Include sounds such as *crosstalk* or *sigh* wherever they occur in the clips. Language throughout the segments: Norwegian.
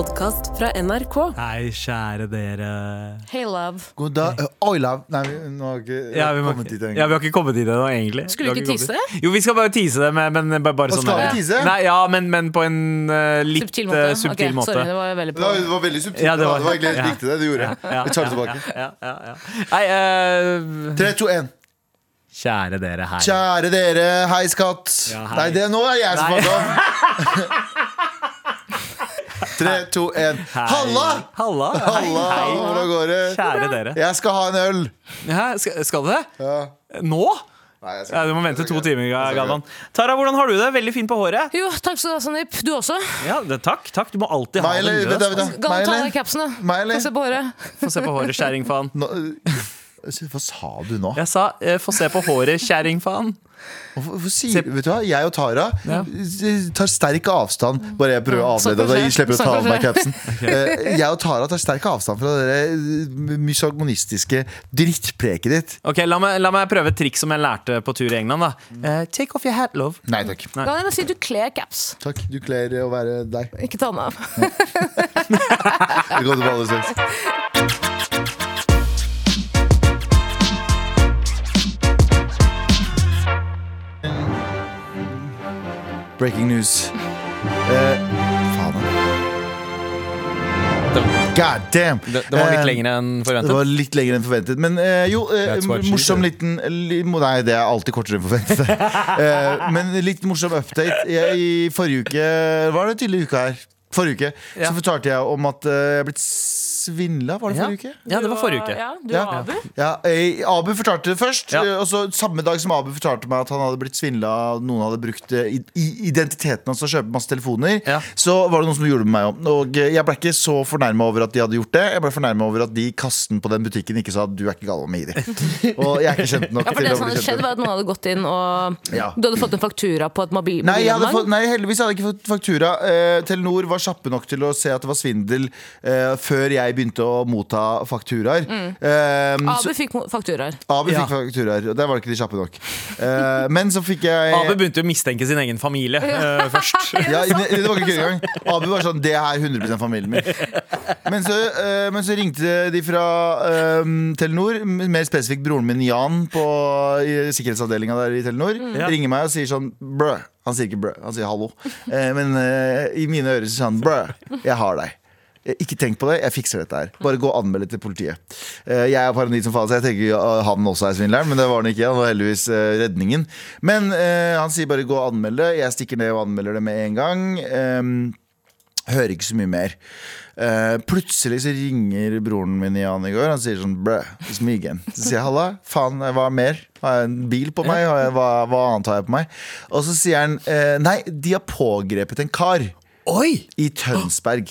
podkast fra NRK. Hei, kjære dere. Hey, love. God dag. Oi, love. Nei, vi, nå har ikke Ja, vi, må, kommet dit ja, engang. vi har ikke kommet dit ennå, egentlig. Skulle vi ikke tise dit. Jo, vi skal bare tise det, men, men bare, bare sånn skal vi tise? Nei, ja, men, men på en uh, litt Subtil eh, måte. subtil okay, måte. Sorry, det var veldig Det på. det var veldig subtilt. Ja, det det, var- var, egentlig ja. riktig, det du gjorde. Ja, Jeg tar det tilbake. Ja, ja, ja. Nei, uh, 3, 2, 1. kjære dere, hei. Kjære dere, hei skatt. Ja, hei. Nei, det, nå er jeg som fant opp. *laughs* 3, 2, 1. Hei. Halla! Halla. Hei, Halla, hei. hvordan går det? Kjære dere. Jeg skal ha en øl. Hæ, skal, skal du det? Ja. Nå? Nei, jeg skal Ja, Du må ikke. vente Jeg to ikke. timer, Galvan. Tara, hvordan har du det? Veldig fin på håret. Jo, takk skal du ha, Sandeep. Du også. Ja, det, Takk. takk Du må alltid ha Meg det løst. Vent, vent. Galvan, Meg ta av eller? deg capsen, da. Meg eller? Få se på håret. Få se på håret, kjerringfaen. Nå, øh, *laughs* hva sa du nå? Jeg sa eh, få se på håret, kjerringfaen. Hvorfor, sier Vet du hva, jeg og Tara Ja. tar sterk avstand Bare jeg prøver å avlede deg. Jeg slipper å ta av meg capsen. *laughs* Eh, Jeg og Tara tar sterk avstand fra det eh, misogmonistiske drittpreket ditt. Ok, la meg, la meg prøve et triks som jeg lærte på tur i England. da uh, Take off your hat, love. Nei takk. Galvan, jeg si du kler caps. Takk, Du kler å være deg. Ikke ta den av. *laughs* Vi går til alle straks. *laughs* Breaking news. Eh, faen. God damn! Det, det var litt lengre enn enn Det forventet. var litt lengre enn forventet. Men eh, jo, eh, morsom liten li, Nei, det er alltid kortere enn forventet. *laughs* Eh, men litt morsom update. Jeg, I forrige uke Var det tydelig uke her? Forrige uke Ja. Så fortalte jeg om at eh, jeg er blitt svindla. Var det forrige uke? Ja, det var forrige uke. Ja, du Ja. og Abu. Ja, eh, Abu fortalte det først. Ja. eh, Og så Samme dag som Abu fortalte meg at han hadde blitt svindla noen hadde brukt eh, i- i- identiteten hans til å kjøpe masse telefoner, Ja. så var det noen som gjorde det med meg om. Og eh, jeg ble ikke så fornærma over at de hadde gjort det. Jeg ble fornærma over at de i kassen på den butikken ikke sa du er ikke gal med ID. *laughs* Og jeg er ikke kjent nok Ja, for til det å som bli hadde skjedd var at Noen hadde gått inn og Ja. Du hadde fått en faktura på et mobil Nei, jeg hadde fått, nei, heldigvis hadde jeg ikke fått faktura. Eh, Telenor var kjappe nok til å se at det var svindel eh, før jeg begynte å motta fakturaer. Mm. Um, Abu fikk fakturaer. Abu Ja. fikk fakturaer, og der var det ikke de kjappe nok. Uh, men så fikk jeg Abu begynte å mistenke sin egen familie uh, først. *laughs* ja, det, det var ikke kødd engang. Abu var sånn Det er 100 familien min. Men så, uh, men så ringte de fra Telenor, mer spesifikt broren min Jan på sikkerhetsavdelinga der i Telenor. Ja. Ringer meg og sier sånn brø. Han sier ikke brø, han sier hallo. Eh, men eh, i mine ører så sier han brø, jeg har deg. Eh, Ikke tenk på det, jeg fikser dette her. Bare gå og anmeld det til politiet. Eh, Jeg er paranoid som faen, så jeg tenker han også er svindleren, men det var han ikke. Han var heldigvis eh, redningen. Men eh, han sier bare gå og anmeld det. Jeg stikker ned og anmelder det med en gang. Ehm, hører ikke så mye mer. Eh, plutselig så ringer broren min Jan i går. Han sier sånn brø, it's me again. Så sier jeg halla, faen, hva mer? Har jeg en bil på meg? Hva, hva annet har jeg på meg? Og så sier han nei, de har pågrepet en kar Oi! i Tønsberg.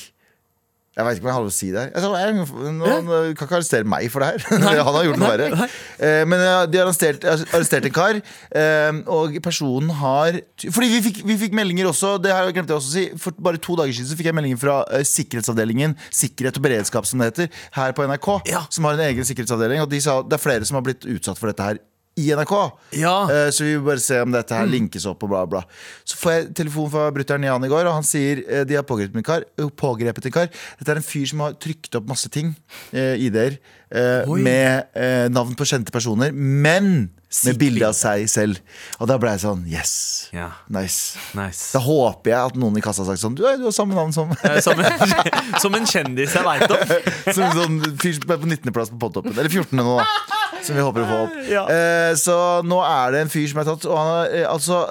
Jeg veit ikke hva jeg har å si der. Jeg sa, «Jeg- Noen eh, kan ikke arrestere meg for det her. *laughs* Han har gjort noe verre. Eh, Men eh, de har arrestert, arrestert en kar, eh, og personen har Fordi vi fikk, vi fikk meldinger også, det her glemte jeg også å si. For bare to dager siden så fikk jeg meldinger fra Sikkerhetsavdelingen, Sikkerhet og beredskap, som det heter, her på NRK. Ja. Som har en egen sikkerhetsavdeling. Og de sa det er flere som har blitt utsatt for dette her i NRK. Ja. Uh, Så vi vil bare se om dette her linkes opp og bla bla Så får jeg telefon fra brutter'n Jan i går Og han sier uh, de har pågrepet en kar, eh, pågrepet en kar Dette er en fyr som har trykt opp masse ting Uh, ID-er Oi. Med uh, navn på kjente personer Men med bilde av seg selv Og da ble jeg sånn, yes Ja, Nice nice. Da håper jeg at noen i kassa har sagt sånn Du, du har samme navn som Som en, *laughs* som en kjendis jeg veit om. *laughs* Som sånn fyr på 19. plass på podtoppen Eller 14. nå da Som vi håper å få opp *laughs* Ja. Uh, Så nå er det en fyr som er tatt Og han har altså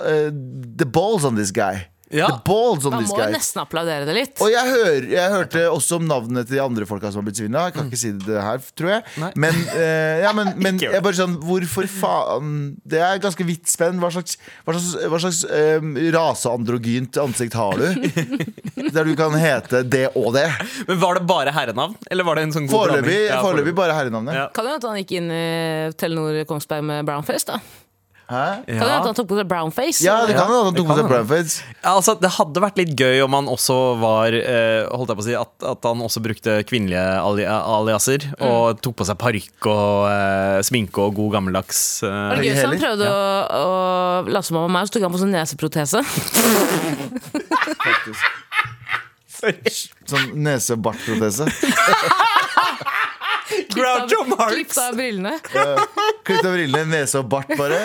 The balls on this guy Ja. The balls on Man this må jo guy nesten applaudere det litt. og jeg, hør, jeg hørte også om navnene til de andre folka som har blitt svinna. Jeg kan ikke si det her, tror jeg. Nei. Men, eh, ja, men, *laughs* men jeg bare sånn Hvorfor faen Det er ganske vidt spenn. Hva slags, hva slags, hva slags um, raseandrogynt ansikt har du? *laughs* Der du kan hete det og det. Men Var det bare herrenavn? Eller var det en sånn god Foreløpig? Ja, foreløpig bare herrenavnet. Ja. Kan jo hende at han gikk inn i Telenor Kongsberg med brownface? da? Hæ? Kan det hende han tok på seg brownface? Ja, det kan hende han tok på kan seg brownface. Ja, altså, det hadde vært litt gøy om han også var eh, Holdt jeg på å si At, at han også brukte kvinnelige ali aliaser. Og tok på seg parykk og eh, sminke og god gammeldags eh, Var det gøy hvis han prøvde prøvde å, å late som han var meg, så tok han på sånn neseprotese? *laughs* Sånn nesebartprotese. *laughs* Groucho Marx! Klipp av brillene. Klipp av brillene, nese og bart, bare.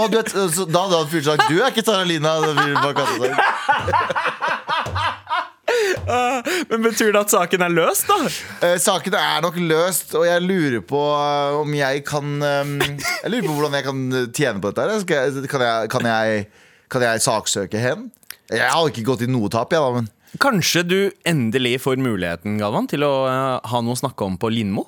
oh, du vet, så da hadde han fyren sagt Du er ikke Taralina. sagt. Men Betyr det at saken er løst, da? Eh, Saken er nok løst, og jeg lurer på uh, om jeg kan um, Jeg lurer på hvordan jeg kan tjene på dette. her. Skal kan, jeg, kan, jeg, kan jeg saksøke hen? Jeg har ikke gått i noe tap, jeg, da, men Kanskje du endelig får muligheten Galvan, til å eh, ha noe å snakke om på Lindmo?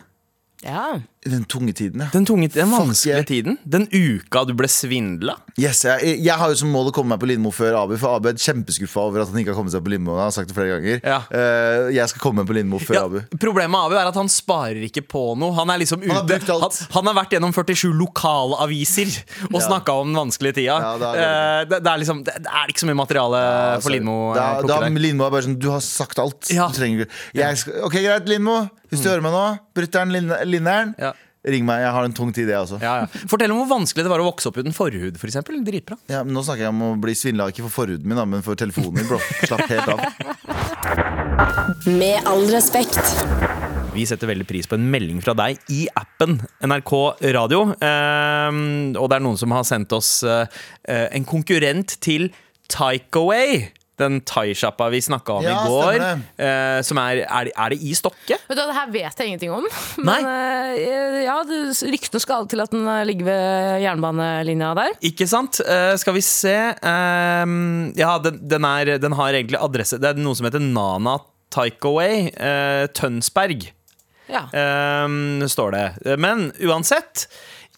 Ja. Den tunge tiden, ja. Den, tunge, den Fuck vanskelige yeah. tiden? Den uka du ble svindla? Yes, jeg, jeg har jo som mål å komme meg på Lindmo før Abu, for Abu er kjempeskuffa over at han ikke har kommet seg på Lindmo. Han har sagt det flere ganger. Ja. Uh, jeg skal komme meg på Lindmo før Ja, Abu. problemet med Abu er at han sparer ikke på noe. Han er liksom ute Han har. Han, han har vært gjennom 47 lokalaviser og Ja. snakka om den vanskelige tida. Ja, det er. Eh, det, det, er liksom, det, det er ikke så mye materiale for Lindmo. eh, da, plukke da. Lindmo er bare sånn Du har sagt alt. Ja. Du trenger ikke Ok, greit, Lindmo. Hvis du hører meg nå, brutter'n Lin- Linneren, Ja. Ring meg. Jeg har en tung tid, jeg også. Ja, ja. Fortell om hvor vanskelig det var å vokse opp uten forhud. For eksempel. Dritbra. Ja, men nå snakker jeg om å bli svindla, ikke for forhuden min, da, men for telefonen min, bro. Slapp helt av. *laughs* Med all respekt. Vi setter veldig pris på en melding fra deg i appen NRK Radio. Ehm, og det er noen som har sendt oss eh, eh, en konkurrent til Takeaway. Den thaisjappa vi snakka om Ja, i går. eh, som er, er, er det i Stokke? Vet du, Det her vet jeg ingenting om. *laughs* Men eh, ja, ryktene skal til at den eh, ligger ved jernbanelinja der. Ikke sant? Eh, skal vi se Ehm, Ja, den, den, er, den har egentlig adresse Det er noe som heter Nana Takeaway. eh, Tønsberg. Ja. Ehm, står det. Men uansett,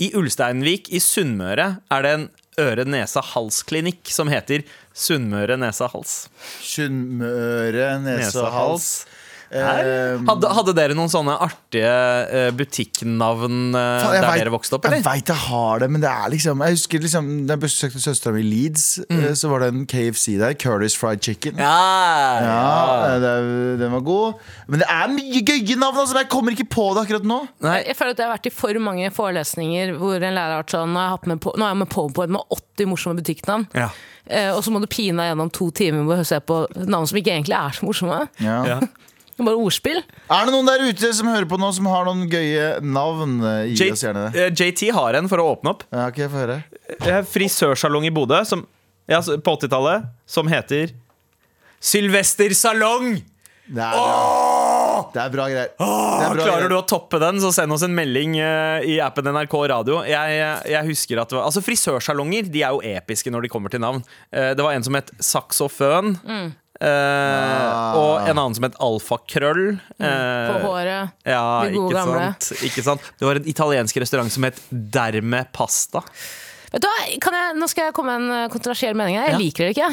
i Ulsteinvik i Sunnmøre er det en øre-nese-hals-klinikk som heter Sunnmøre nese-hals. Sunnmøre nese-hals. Eh, Hadde, hadde dere noen sånne artige eh, butikknavn eh, Faen, der vet- dere vokste opp, Jeg eller? veit jeg har det, men det er liksom Jeg husker liksom Da jeg besøkte søstera mi i Leeds, Mm. eh, så var det en KFC der. Curtis Fried Chicken. Ja, Ja, ja. det, Den var god. Men det er mye gøye navn! Altså, jeg kommer ikke på det akkurat nå. Nei, Jeg føler at jeg har vært i for mange forelesninger hvor en lærer har vært sånn Nå har jeg hatt med på, nå har jeg med PowerPoint med 80 morsomme butikknavn. Ja. Eh, og så må du pine deg gjennom to timer med å se på navn som ikke egentlig er så morsomme. Ja. Det er Bare ordspill. Er det noen der ute som hører på nå, som har noen gøye navn? Gi J, oss gjerne det. eh, JT har en for å åpne opp. Ja, ok, får høre. Eh, Frisørsalong i Bodø som, ja, på 80-tallet som heter Sylvester Salong! Det er bra, det er bra greier. Det er bra Klarer greier. du å toppe den, så send oss en melding eh, i appen NRK Radio. Jeg, jeg husker at det var, altså Frisørsalonger de er jo episke når de kommer til navn. Eh, Det var en som het Saksoføn. Mm. eh, og en annen som het Alfakrøll. På Uh, håret. ja, De gode ikke gamle. sant, ikke sant? Det var en italiensk restaurant som het Derme Pasta. Vet du hva, kan jeg, Nå skal jeg komme med en eh, kontroversiell mening. her. Jeg Ja. liker det ikke.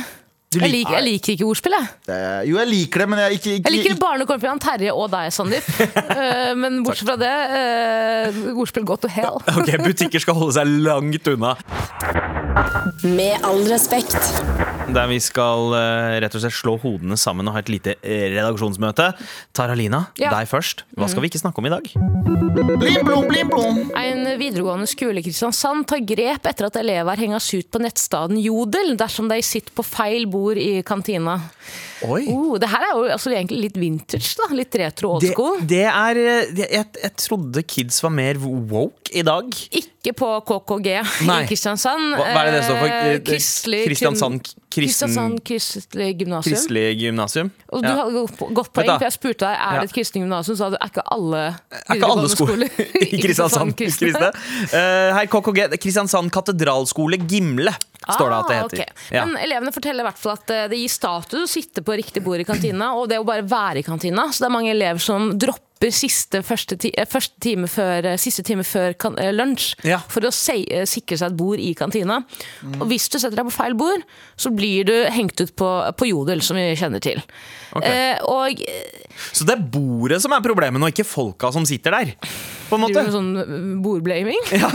Du Jeg liker, jeg liker ikke ordspill. Jeg. Det Jo, jeg liker det, men jeg ikke, ikke, Jeg liker det det Jan Terje og deg, Sandeep. uh, *laughs* Men bortsett fra det, uh, ordspill go to hell. *laughs* Ok, Butikker skal holde seg langt unna. Med all respekt. Der vi skal eh, rett og slett slå hodene sammen og ha et lite eh, redaksjonsmøte. Taralina, Ja. deg først. Hva skal vi ikke snakke om i dag? Blim, blom, blim, blom. En videregående skole i Kristiansand tar grep etter at elever henges ut på nettstaden Jodel dersom de sitter på feil bord i kantina. Oi. Oh, det her er jo altså egentlig litt vintage, da. Litt retro old school. det er eh, jeg, jeg trodde kids var mer woke i dag. Ikke på KKG Nei. i Kristiansand. Hva, hva er det det står for? Eh, Eh, Kristelig Kristiansand kristen, kristelig gymnasium. Kristelig gymnasium? Og du Ja. hadde godt- poeng, for jeg spurte deg er det et kristent gymnasium, så sa du er ikke alle Er ikke alle skoler *laughs* i Kristiansand kristne? Eh, KKG, Kristiansand katedralskole Gimle, står det at det Ah, heter. ok. Ja. Men elevene forteller i hvert fall at eh, det gir status å sitte på riktig bord i kantina, og det å bare være i kantina. Så det er mange elever som dropper siste, første, ti, eh, første time før, eh, siste time før kan, eh, lunsj Ja. for å se, sikre seg et bord i kantina. Og hvis du setter deg på feil bord, så blir du hengt ut på, på Jodel, som vi kjenner til. Eh, og Så det er bordet som er problemet, og ikke folka som sitter der. På en måte. driver med sånn eh, bordblaming. *laughs* Ja.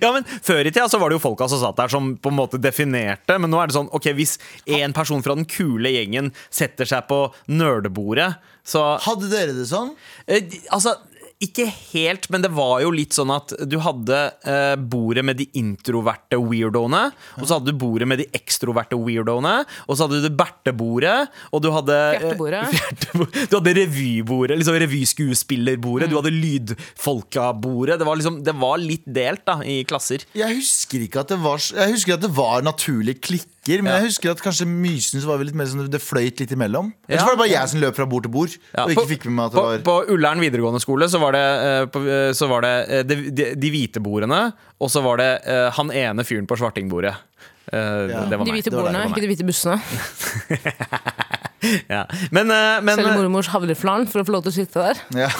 ja, men Før i tida så var det jo folka som satt der, som på en måte definerte. Men nå er det sånn, ok, hvis en person fra den kule gjengen setter seg på nerdebordet, så Hadde dere det sånn? eh, Altså, ikke helt, men det var jo litt sånn at du hadde eh, bordet med de introverte weirdoene, og så hadde du bordet med de ekstroverte weirdoene, og så hadde du Bertebordet, og du hadde eh, Fjertebordet. *laughs* Du hadde revybordet, liksom revyskuespillerbordet, du hadde lydfolkabordet. Det var liksom, det var litt delt da, i klasser. Jeg husker ikke at det var, jeg husker at det var naturlig klikker, men Ja. jeg husker at kanskje Mysen så var vi litt mer sånn det fløyt litt imellom. Ellers Ja. var det bare jeg som løp fra bord til bord Ja, og ikke på- fikk med meg at det på, var på Ullern videregående skole så var det, eh, eh, så var det eh, de, de, de hvite bordene, og så var det han ene fyren på svartingbordet. Ja. Det var De hvite bordene, ikke de hvite bussene. *laughs* *laughs* Ja. Men, eh, men, Selge mormors havreflarn for å få lov til å sitte der. ja.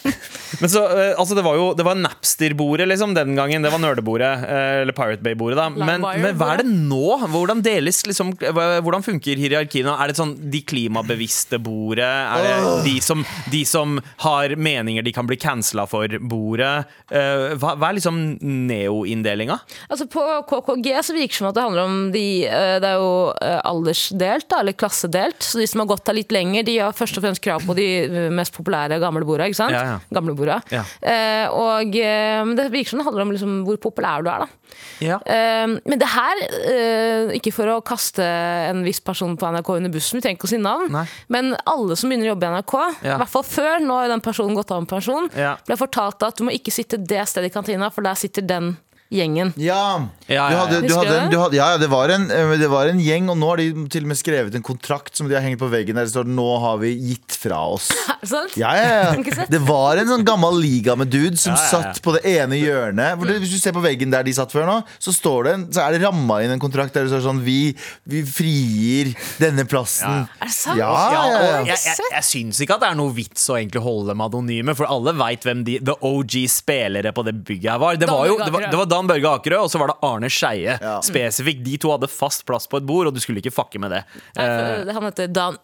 *laughs* men så, eh, altså det var jo Det var Napster-bordet liksom, den gangen. Det var nerdebordet. eh, Eller Pirate Bay-bordet. da men, men hva er det nå? Hvordan deles liksom Hvordan funker hierarkiet nå? Er det sånn de klimabevisste bordet? Er det de som, de som har meninger de kan bli cancela for-bordet? hva, hva er liksom neo-inndelinga? Altså På KKG så virker det som at det handler om de eh, Det er jo eh, aldersdelt, da, eller klassedelt. Så de som har gått der litt lenger, de har først og fremst krav på de mest populære gamle borda. Ikke sant? Ja, ja. Gamle borda. Ja. Eh, og eh, det virker som det handler om liksom hvor populær du er, da. Ja. Eh, men det her, eh, ikke for å kaste en viss person på NRK under bussen, vi trenger ikke å si navn, Nei. men alle som begynner å jobbe i NRK, i hvert fall før, nå har den personen gått av med pensjon, ble fortalt at du må ikke sitte det stedet i kantina, for der sitter den gjengen. Ja. Ja, ja, Du hadde, du Husker hadde, du hadde, ja, ja, det var, en, eh, det var en gjeng, og nå har de til og med skrevet en kontrakt som de har hengt på veggen der det står 'Nå har vi gitt fra oss'. *laughs* Det? Ja, ja, ja. Det var en sånn gammel liga med dudes som Ja, ja, ja. satt på det ene hjørnet. Det, hvis du ser på veggen der de satt før nå, så, står det en, så er det ramma inn en kontrakt der det står sånn Vi, vi frigir denne plassen. Er det sant? Ja, Ja, ja, ja. jeg, jeg, jeg syns ikke at det er noe vits å egentlig holde dem anonyme, for alle veit hvem de the OG-spillere på det bygget her var. Det var jo det var, det var Dan Børge Akerø, og så var det Arne Skeie. Ja. Spesifikt. De to hadde fast plass på et bord, og du skulle ikke fucke med det. Nei, Eh, for Han heter Dan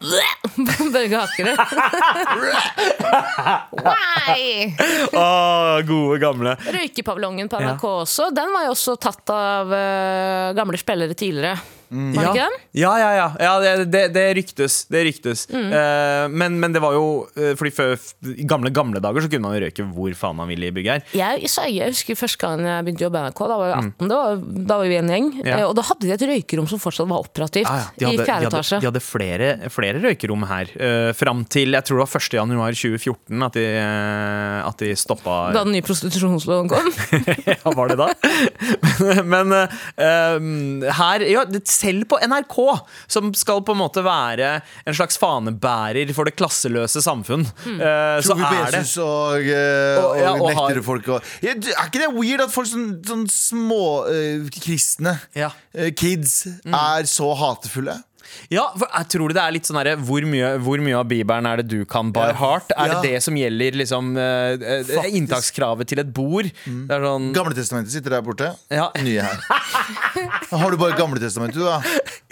*laughs* Børge Akerø. *laughs* Why? Å, gode, gamle. Røykepaviljongen på Ja. NRK også, den var jo også tatt av eh, gamle spillere tidligere. Var det Ja, ikke den? ja, ja. ja. ja det, det, det ryktes. Det ryktes. Eh, men, men det var jo eh, Fordi før I gamle, gamle dager så kunne man røyke hvor faen man ville i bygget her. Jeg, jeg husker første gang jeg begynte å jobbe i NRK, da var jeg 18. Da, var, da var vi en gjeng. Mm. Ja. Uh, Og da hadde de et røykerom som fortsatt var operativt. Ja, ja. De hadde, I fjerde etasje. de hadde flere, flere røykerom her. Uh, fram til jeg tror det var 1. januar 2014 at de, uh, at de stoppa Da den nye prostitusjonsloven kom. *laughs* Ja, var det da? *laughs* Men men her ja, det- Selv på NRK, som skal på en måte være en slags fanebærer for det klasseløse samfunn, eh, så Tror vi på er det Jesus og, uh, Og- ja, og nektere har- folk og ja, Er ikke det weird at folk sånn, sånn små uh, kristne Ja. kids er så hatefulle? Ja, for jeg tror det er litt sånn herre hvor, mye- hvor mye av Bibelen er det du kan by Ja. heart? Er Ja. det det som gjelder liksom uh, eh, inntakskravet til et bord? Det er sånn Gamle testamentet sitter der borte. Ja. *laughs* Nye her. Har du bare Gamle testamentet, du, da?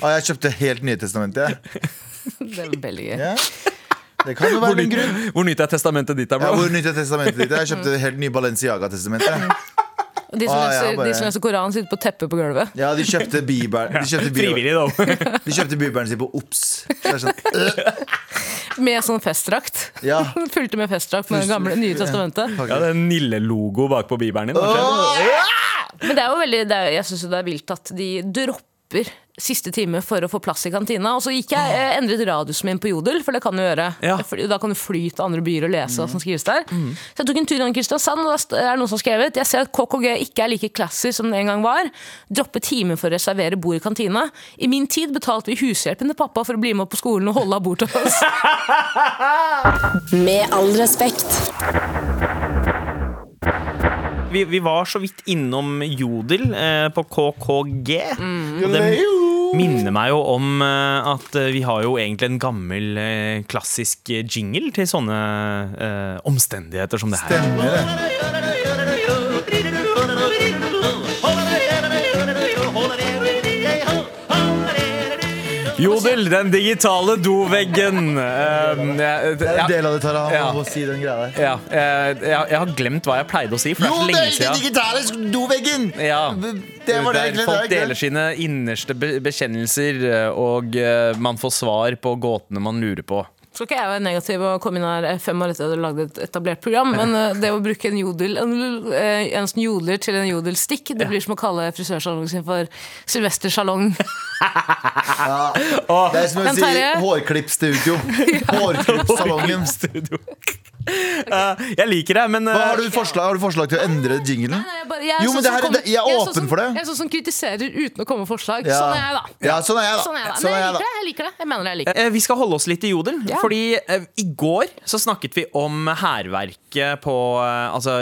Ja, jeg kjøpte helt Nye testamentet. jeg. *laughs* Det er veldig gøy. Ja. Det kan jo hvor, være en nytt, grunn. hvor nytt er testamentet ditt, da, Ja, hvor nytt er testamentet ditt? Jeg kjøpte *laughs* helt ny Balenciaga-testamentet. De som, Ah, ja, leser, bare- de som leser Koranen, sitter på teppet på gulvet. Ja, de kjøpte Bibelen De kjøpte Frivillig, da. *laughs* de kjøpte Bibelen sin på Ops. Så sånn, øh, Med sånn festdrakt. ja. *laughs* Fulgte med festdrakt med det gamle Nye testamentet. Ja, det er en Nille-logo bak på Bibelen din. Oh! Men det er jo veldig, det er, jeg syns det er vilt at de dropper siste time for å få plass i kantina. Og så gikk jeg eh, endret radiusen min på Jodel, for det kan du gjøre. Ja. Da kan du fly til andre byer og lese hva som skrives der. Så jeg tok en tur innom Kristiansand, og da er det noen som har skrevet Jeg ser at KKG ikke er like classy som det en gang var. Droppe time for å reservere bord i kantina. I min tid betalte vi hushjelpen til pappa for å bli med på skolen og holde av bord til oss. *laughs* Med all respekt. Vi, vi var så vidt innom Jodel eh, på KKG. Og det minner meg jo om eh, at eh, vi har jo egentlig en gammel eh, klassisk jingle til sånne eh, omstendigheter som det her. Stemmer det. Jodel, den digitale doveggen. *laughs* Eh, jeg, Det er en del av det, Tara. Ja. å si den greia der. ja, eh, jeg, jeg har glemt hva jeg pleide å si, for det er så lenge siden. den digitale doveggen! Ja. Det var det Der folk det er deler sine innerste bekjennelser, eh, og eh, man får svar på gåtene man lurer på. Skal ikke jeg være negativ og komme inn her fem år etter at du lagde et etablert program, men eh, det å bruke en jodel En, eh, en sånn jodler til en jodelstikk, det blir som å kalle frisørsalongen sin for Sylvester Salong. *laughs* Det er som å si hårklippstudio. *laughs* Hårklippsalongen. Studio. Eh, jeg liker det, men Hva eh, har, du forslag, har du forslag til å endre jinglen? Nei, jeg bare- jeg er Jo, sånn som her- kommer- jeg er sånn åpen for det. Jeg er sånn som kritiserer uten å komme med forslag. Ja. Sånn er jeg, da. Ja, sånn er jeg, da. Sånn er jeg, da. Sånn Men er jeg jeg, liker det. Jeg liker det. Jeg mener det. Jeg liker det. Eh, Vi skal holde oss litt i jodel. Ja. Fordi eh, i går så snakket vi om hærverket på eh, altså,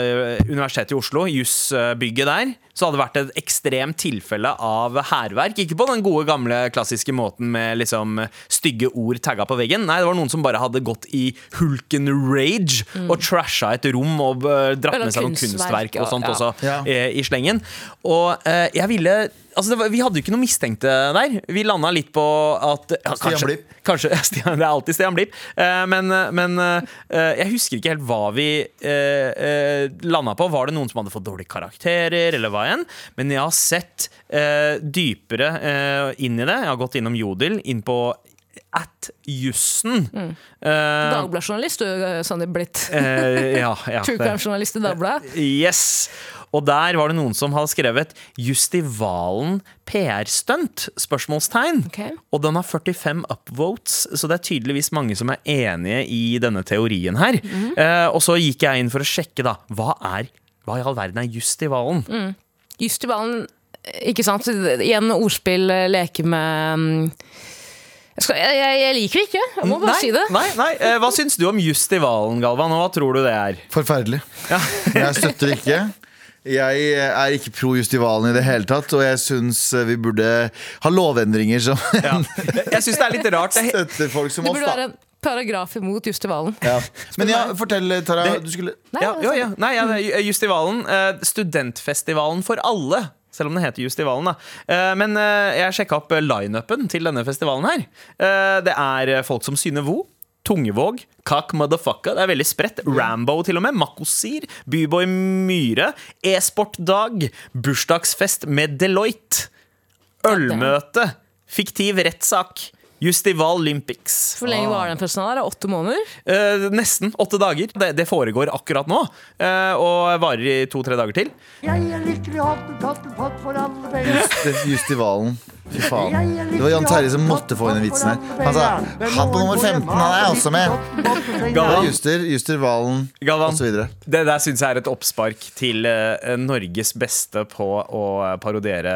Universitetet i Oslo, jussbygget der. Så hadde det vært et ekstremt tilfelle av hærverk. Ikke på den gode, gamle, klassiske måten med liksom stygge ord tagga på veggen. Nei, det var noen som bare hadde gått i hulken rage og trasha et rom og eh, dratt med seg noen kunstverk, og sånt ja. også Ja. eh, i slengen. Og eh, jeg ville Altså, det var, Vi hadde jo ikke noe mistenkte der. Vi landa litt på at ja, Stian kanskje- Blipp. Kanskje, *laughs* Stian, Det er alltid Stian Blipp. Uh, men men uh, jeg husker ikke helt hva vi uh, landa på. Var det noen som hadde fått dårlige karakterer, eller hva enn? Men jeg har sett eh, dypere eh, inn i det. Jeg har gått innom Jodel, inn på at jussen. Mm. Uh, Dagbladjournalist, du, Sandeep Blitt. uh, ja, ja, *laughs* True crime-journalist i Dagbladet. Yes. Og der var det noen som hadde skrevet 'Justivalen PR-stunt?' spørsmålstegn. Okay. Og den har 45 upvotes, så det er tydeligvis mange som er enige i denne teorien her. Mm. eh, og så gikk jeg inn for å sjekke, da. Hva er hva i all verden er Justivalen? Mm. Justivalen, ikke sant? Igjen ordspill, eh, leke med mm, jeg, jeg, jeg, liker det ikke, jeg må bare nei, si det. Nei, nei. Eh, hva syns du om Justivalen, Galvan? Og hva tror du det er? Forferdelig. Jeg støtter ikke. Jeg er ikke pro Justivalen i det hele tatt, og jeg syns vi burde ha lovendringer som Ja. *laughs* Jeg syns det er litt rart. Det, støtter folk som oss. burde være Da. en paragraf imot Justivalen. Ja. Men ja, fortell, Tara. Du skulle Nei, ja, altså, ja, ja. Nei, ja, er Justivalen. eh, studentfestivalen for alle. Selv om den heter Justivalen. da Eh, Men eh, jeg sjekka opp eh, lineupen til denne festivalen her. Eh, Det er eh, folk som Syne Vo. Tungevåg, Kak Motherfucka, det er veldig spredt. Rambo til og med. Makosir, Byboy Myhre, E-sportdag, bursdagsfest med Deloitte. Ølmøte, fiktiv rettssak, Justival Olympics. Hvor lenge var den festen? der? Åtte måneder? Eh, nesten åtte dager. Det, det foregår akkurat nå. eh, og varer i to-tre dager til. Jeg er lykkelig hatt, tatt pott for alle penger. Justivalen. Fy faen. Det var Jan Terje som måtte få inn den vitsen her. Han sa han på nummer 15, han er også med. Galvan. Juster, Juster Valen osv. Det der syns jeg er et oppspark til uh, Norges beste på å parodiere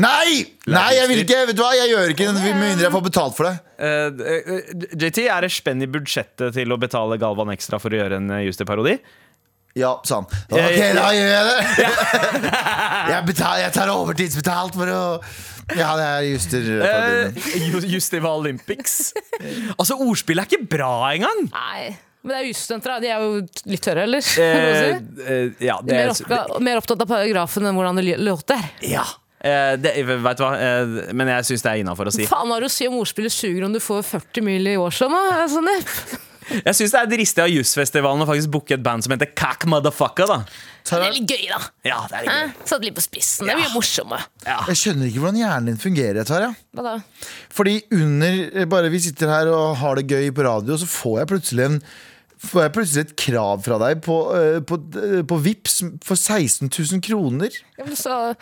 Nei! Nei, jeg vil ikke! Vet du hva, Jeg gjør ikke det med mindre jeg får betalt for det. Eh, eh, JT, er det spenn i budsjettet til å betale Galvan ekstra for å gjøre en uh, Juster-parodi? Ja, sa han. Ok, da gjør jeg det! *laughs* jeg, betal, jeg tar overtidsbetalt for å Ja, det er Juster. Uh, Justival Olympics. altså, ordspillet er ikke bra engang! Nei. Men det er jusstudenter, da. De er jo litt tørre, eller? Eh, *laughs* eh, ja, De det er mer, er oppga- mer opptatt av paragrafen enn hvordan det låter. Ja. Eh, det, vet du hva, eh, men jeg syns det er innafor å si. Faen har du å si om ordspillet suger om du får 40 mil i årslønn? da? Sånn. Jeg syns det er dristig av Jussfestivalen å faktisk booke et band som heter Cack Motherfucker. da Det er litt gøy, da. Ja, det er litt gøy. Eh, Satt litt på spissen. Det er mye Ja. jeg skjønner ikke hvordan hjernen din fungerer. Tara. Hva da? Fordi under Bare vi sitter her og har det gøy på radio, så får jeg plutselig en Får jeg plutselig et krav fra deg på, eh, på, eh, på Vips for 16 000 kroner? Ja, men så,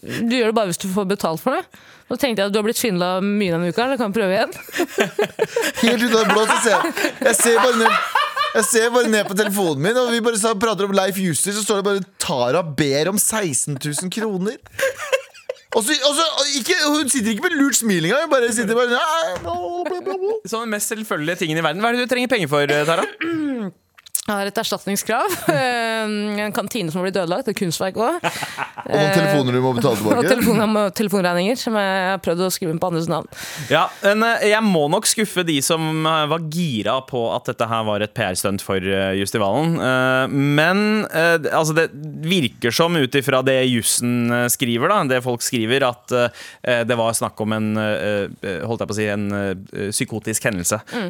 du gjør det bare hvis du får betalt for det. Nå tenkte jeg at du har blitt svindla mye denne uka. Eller kan prøve igjen. *laughs* Helt ut av det blå så ser jeg Jeg ser bare ned jeg ser bare ned på telefonen min, og vi bare prater om Leif Juster, så står det bare 'Tara ber om 16 000 kroner'. Og så, og så, og ikke, hun sitter ikke med lurt smil engang. Hun bare sitter bare «Nei, bla, bla, bla, bla». Sånn mest selvfølgelige tingene i verden. Hva er det du trenger penger for, Tara? Jeg har et erstatningskrav. *laughs* Eh, En kantine som har blitt ødelagt. Et kunstverk òg. Og noen telefoner du må betale *laughs* Og tilbake. telefon, telefonregninger som jeg har prøvd å skrive inn på andres navn. Ja, men eh, Jeg må nok skuffe de som eh, var gira på at dette her var et PR-stunt for eh, Justivalen. Eh, Men eh, det- altså det virker som, ut ifra det jussen eh, skriver, da, det folk skriver, at eh, det var snakk om en eh, eh, holdt jeg på å si, en eh, psykotisk hendelse. Mm.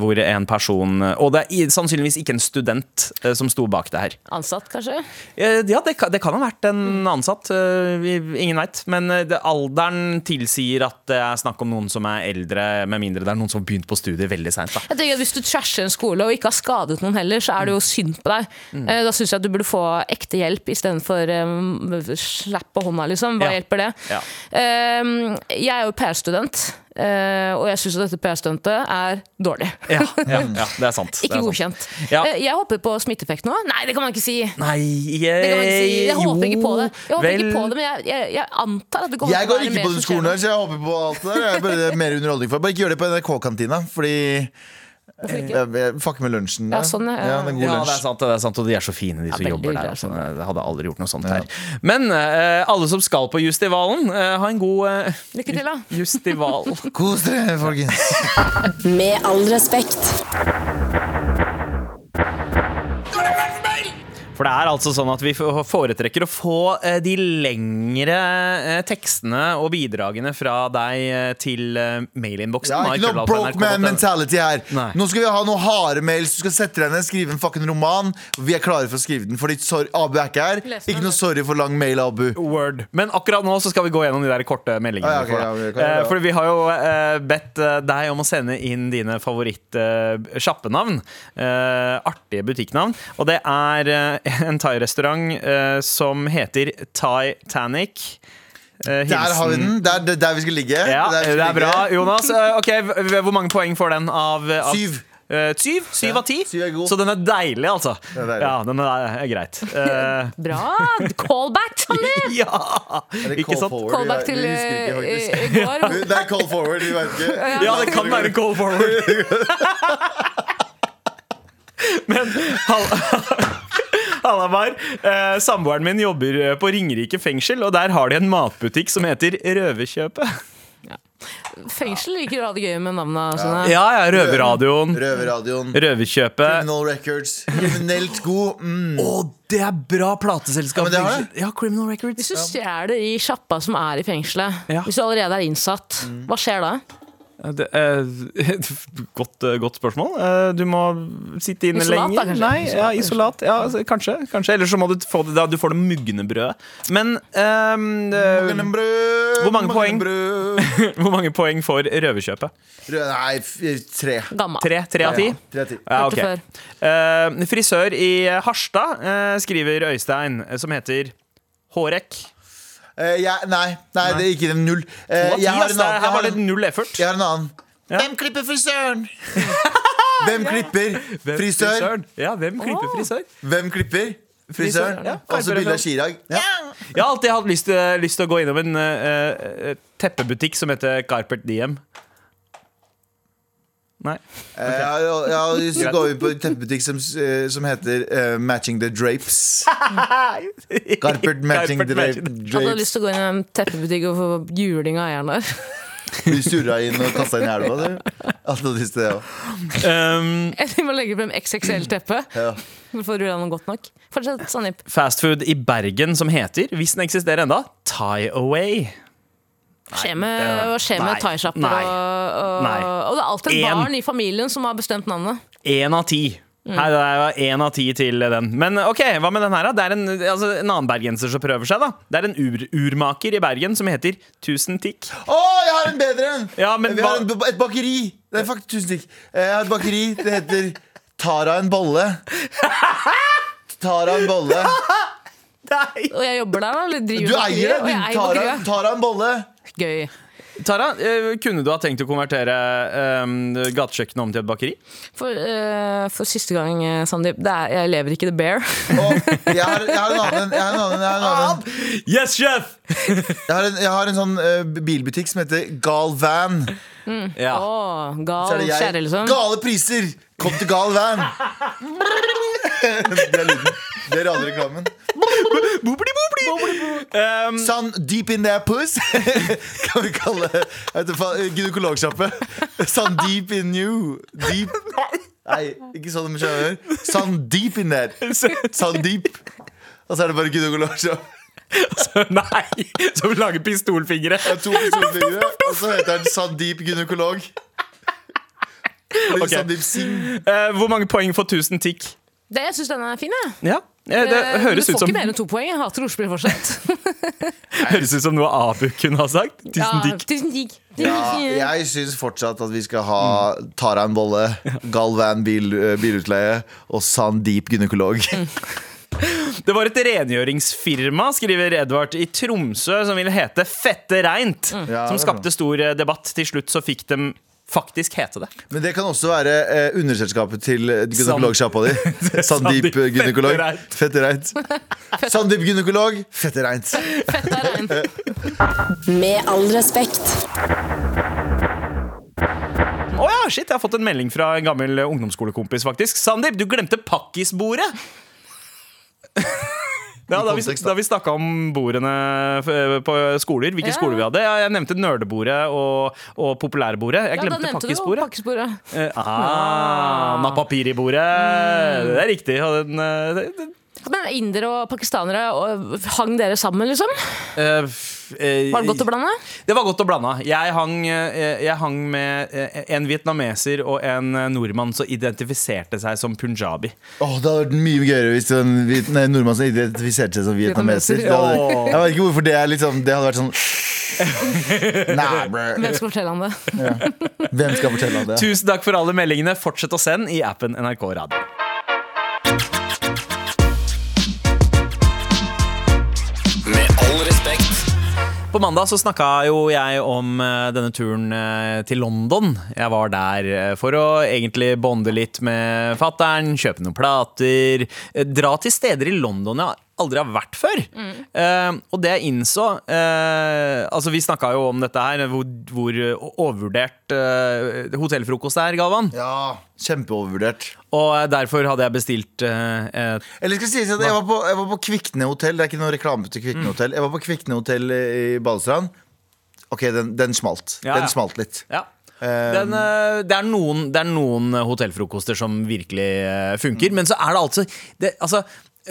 Hvor en person Og det er sannsynligvis ikke en en student eh, som sto bak det her. Ansatt, kanskje? Eh, Ja, det kan, det kan ha vært en ansatt. eh, Ingen veit. Men det, alderen tilsier at det er snakk om noen som er eldre, med mindre det er noen som har begynt på studiet veldig seint. Hvis du trasher en skole og ikke har skadet noen heller, så er det jo synd på deg. Mm. Da syns jeg at du burde få ekte hjelp istedenfor um, slapp på hånda, liksom. Hva Ja. hjelper det? Ja. Eh, jeg er jo PR-student, eh, og jeg syns at dette PR-stuntet er dårlig. Ja, ja, *laughs* ja, det er sant. Ikke er sant. godkjent. Ja. Uh, Jeg håper på smitteeffekt nå. Nei, det kan man ikke si! Nei, Det kan man ikke si. Jeg håper ikke på det. Jeg håper vel, ikke på det, Men jeg, jeg, jeg antar at det kommer Jeg til å går ikke på den skolen her, så jeg håper på alt det der. Jeg er bare er mer underholdning for Bare ikke gjør det på NRK-kantina, fordi Hvorfor ikke? jeg, jeg med lunsjen. Ja, sånn, ja. ja, det Ja, det er sant, det er sant, og de er så fine, de som jobber der. Altså. altså. Jeg hadde aldri gjort noe sånt her. Men uh, alle som skal på Justivalen, uh, ha en god uh, Lykke til, da. Justival. Kos dere, folkens. Med all respekt. For det er altså sånn at vi foretrekker å få eh, de lengre eh, tekstene og bidragene fra deg eh, til mailinnboksen. Ja, ikke noe broke man mentality her. Nei. Nå skal vi ha noen harde mails. Du skal sette deg ned, skrive en fucking roman. Vi er klare for å skrive den. Fordi sorry, Abu er ikke her. Ikke noe sorry for lang mail, Abu. Word. Men akkurat nå så skal vi gå gjennom de der korte meldingene. Ah, ja, okay, ja, Eh, ja. For vi har jo bedt eh, deg om å sende inn dine favoritt-sjappenavn. artige butikknavn. Og det er en thai-restaurant eh, som heter Titanic. Eh, Der har vi den. Der, der, der vi skal ligge. Ja, der skal det er bra, ligge. Jonas. Eh, Ok, Hvor mange poeng får den av, av Syv. Uh, syv? Syv Ja, av ti? syv er god. Så den er deilig, altså. er deilig. Ja, den er, er greit. Uh, *laughs* Bra! Callback, Sander! *laughs* ja! Er det Ikke call sant? forward? Callback til vi eh, i, går. *laughs* Det er call forward, vi vet ikke. Ja, det kan være call forward. Men *laughs* Hallamar, eh, samboeren min jobber eh, på Ringerike fengsel, og der har de en matbutikk som heter Røverkjøpet. Fengsel liker å ha det gøy med navnene sine. Ja, ja, Røverradioen. Røverradioen. Røverkjøpet. Criminal Records. Kriminelt god. Mm. Oh, det er bra plateselskap! Ja, men det det. Ja, Criminal Records. Hvis du stjeler i sjappa som er i fengselet, Ja. hvis du allerede er innsatt, hva skjer da? Ja, er et *laughs* godt, eh, godt spørsmål. Eh, du må sitte inne Isolat, da, lenger. kanskje? Nei, ja, isolat. Ja, altså, kanskje, kanskje. Eller så må du få det, da, du får det mugne brødet. Men um, Brød, Hvor mange poeng? *laughs* Brød. hvor mange poeng får Røverkjøpet? Nei, tre. Gamma. Tre? Tre av ti? Ja, tre av ti. Ja, Okay. Uh. Eh, frisør i Harstad, uh, skriver Øystein, som heter Hårek. Eh, jeg- nei, nei, det er ikke en null. Eh, jeg har en annen. Her var Jeg det har null effort. jeg har en annen. Ja. Hvem klipper frisøren? *laughs* Hvem klipper *laughs* frisør? frisøren? Ja, hvem klipper frisør? Hvem klipper frisøren? Ja, Og så bilde av Chirag. Ja. Jeg har alltid hatt lyst til, lyst til å gå innom en eh, eh, teppebutikk som heter Carpet Diem. Nei. Okay. Jeg jeg, jeg har lyst til å gå inn på en teppebutikk som, eh, som heter uh, Matching the Drapes. *laughs* Carpet Matching the Drapes. Hadde du lyst til å gå inn i en teppebutikk og få juling av eieren der? *laughs* Du surra inn og kasta inn i elva, du. Hadde lyst til det òg. Um, Eller må legge frem XXL-teppe Ja. Får å rulle noe godt nok. Fortsett, Sandeep. fastfood i Bergen som heter, hvis den eksisterer enda, Tie Away. Hva skjer med, med thaisjapper? Og, og, og det er alltid et En. barn i familien som har bestemt navnet. Én av ti. Her er én av ti til den. Men ok, hva med den her? da? Det er en, altså, en annen bergenser som prøver seg. da Det er en ur urmaker i Bergen som heter Tusen Tikk. Å, jeg har en bedre en! Ja, men Vi har en, et bakeri. Det er faktisk Tusen takk. Eh, Jeg har et bakeri. Det heter Tara en bolle. Tara en bolle. *laughs* Nei. Og jeg jobber der, da? Eller Du eier det! du. Tara. Tara en bolle. Gøy. Tara, eh, kunne du ha tenkt å konvertere um, gatekjøkkenet om til et bakeri? For, uh, for siste gang, Sandeep, jeg lever ikke The Bear. Oh, jeg har, jeg har en annen. Jeg har en, annen, jeg har en, annen. Yes, chef! Jeg har en, jeg har en sånn uh, bilbutikk som heter Gal Van. Ja. Å, Så gal er jeg. liksom. Gale priser! Kom til Gal Van. *laughs* Det er lyden. Det er radioreklamen. Um, Sun deep in there puss *laughs* Kan vi kalle det Gynekologsjappe Sun deep in you Deep Nei, ikke sånn de kjører. Sun deep in there Sun deep Og så er det bare gynekologsjappe nei! Som lager pistolfingre. Er to pistolfingre Og så heter han Sun deep gynekolog Okay. Sandeep Sun deep sing Eh, hvor mange poeng for 1000 tikk? Det, jeg syns den er fin, jeg. Ja, eh, det Eh, høres du ut får som ikke mer enn to poeng. Jeg hater ordspill fortsatt. *laughs* Høres ut som noe Abu kunne ha sagt. Tusen Ja, takk. Ja, jeg syns fortsatt at vi skal ha Tara en bolle, Galvan bil, eh, bilutleie og Sandeep gynekolog. *laughs* Det var et rengjøringsfirma, skriver Edvard, i Tromsø som ville hete Fette reint. Mm. som skapte stor debatt. Til slutt så fikk de faktisk hete det. Men det kan også være eh, underselskapet til gynekologsjappa di. *laughs* Sandeep eh, gynekolog. Fettereint. *laughs* Sandeep gynekolog, fette reint. Fett er rein. *laughs* Med all respekt. Å ja, shit, jeg har fått en melding fra en gammel ungdomsskolekompis, faktisk. Sandeep, du glemte pakkisbordet! Ja, da vi, kontekst, da vi snakka om bordene på skoler, hvilke Ja. skoler vi hadde. Ja, jeg nevnte nerdebordet og, og populærbordet. Jeg Ja, da glemte jo pakkisbordet. pakkesporet. Eh, ah, Napapiri-bordet. Mm. Det er riktig. Og den, eh, det- Men indere og pakistanere, og hang dere sammen, liksom? Uh, eh, Var det godt å blande? Det var godt å blande. Jeg hang, eh, jeg hang med en vietnameser og en nordmann som identifiserte seg som punjabi. Åh, det hadde vært mye gøyere hvis en nei, nordmann som identifiserte seg som vietnameser. Det hadde, jeg vet ikke hvorfor det er liksom Det hadde vært sånn *laughs* Nei. Hvem skal fortelle ham det? Hvem skal fortelle ham det? Tusen takk for alle meldingene. Fortsett å sende i appen NRK Radio. På mandag så snakka jo jeg om eh, denne turen eh, til London. Jeg var der eh, for å egentlig bonde litt med fattern, kjøpe noen plater. Dra til steder i London jeg aldri har vært før. Eh, og det jeg innså uh, Altså Vi snakka jo om dette her, hvor, hvor overvurdert uh, hotellfrokost er, Galvan. Ja, kjempeovervurdert. Og derfor hadde jeg bestilt Eller skal jeg si at jeg var på, jeg var på Kvikne hotell. Det er ikke noe reklame til Kvikne hotell. Jeg var på Kvikne hotell i Balestrand. Ok, den, den smalt. Ja, ja. Den smalt litt. Ja. Den, det, er noen, det er noen hotellfrokoster som virkelig funker, funker, men så er det altså, det, altså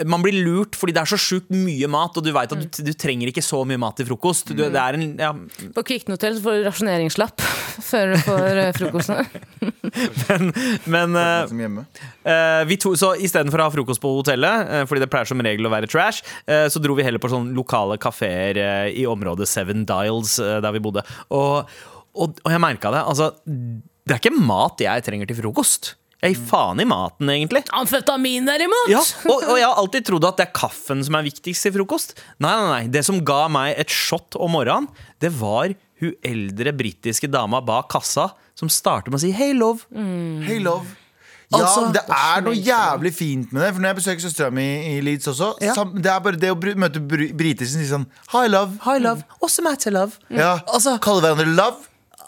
man blir lurt fordi det er så sjukt mye mat, og du vet at du, du trenger ikke så mye mat til frokost. Du, det er en, ja, På Kvikkenhotell får du rasjoneringslapp *laughs* før du får eh, frokosten. *laughs* men eh, uh, eh, vi to, så istedenfor å ha frokost på hotellet, uh, fordi det pleier som regel å være trash, så dro vi heller på sånne lokale kafeer i området Seven Dials, der vi bodde. Og, og, og jeg merka det. Altså, det er ikke mat jeg trenger til frokost. Jeg gir faen i maten, egentlig. Amfetamin, derimot! Ja, og, og jeg har alltid trodd at det er kaffen som er viktigst til frokost. Nei, nei, nei, Det som ga meg et shot om morgenen, det var hun eldre britiske dama bak kassa som starter med å si 'hey, love'. Hey, love. Ja, Altså- det er noe jævlig fint med det. For når jeg besøker søstera mi i Leeds også, Ja. sam, det er bare det å br møte br briter som sier sånn Hi, love. Hi, love. What's the matter, love? Ja, Altså- Kalle hverandre love.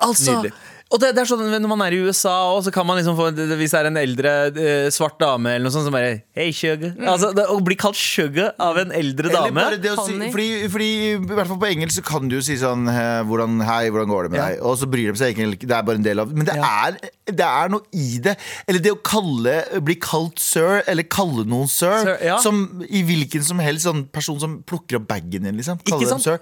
Altså, Nydelig. Og det, det er sånn Når man er i USA også, så kan man liksom få Hvis det er en eldre eh, svart dame eller noe sånt som bare Hey, sugar. Altså, det, å bli kalt sugar av en eldre Eller dame bare det å si, fordi, fordi i hvert fall på engelsk så kan du jo si sånn hvordan, Hei, hvordan går det med Ja. deg? Og så bryr de seg egentlig ikke. Det er bare en del av Men det, er, det er noe i det. Eller det å kalle bli kalt sir, eller kalle noen sir, Sir, ja. som i hvilken som helst sånn person som plukker opp bagen din, liksom. Kalle dem sir.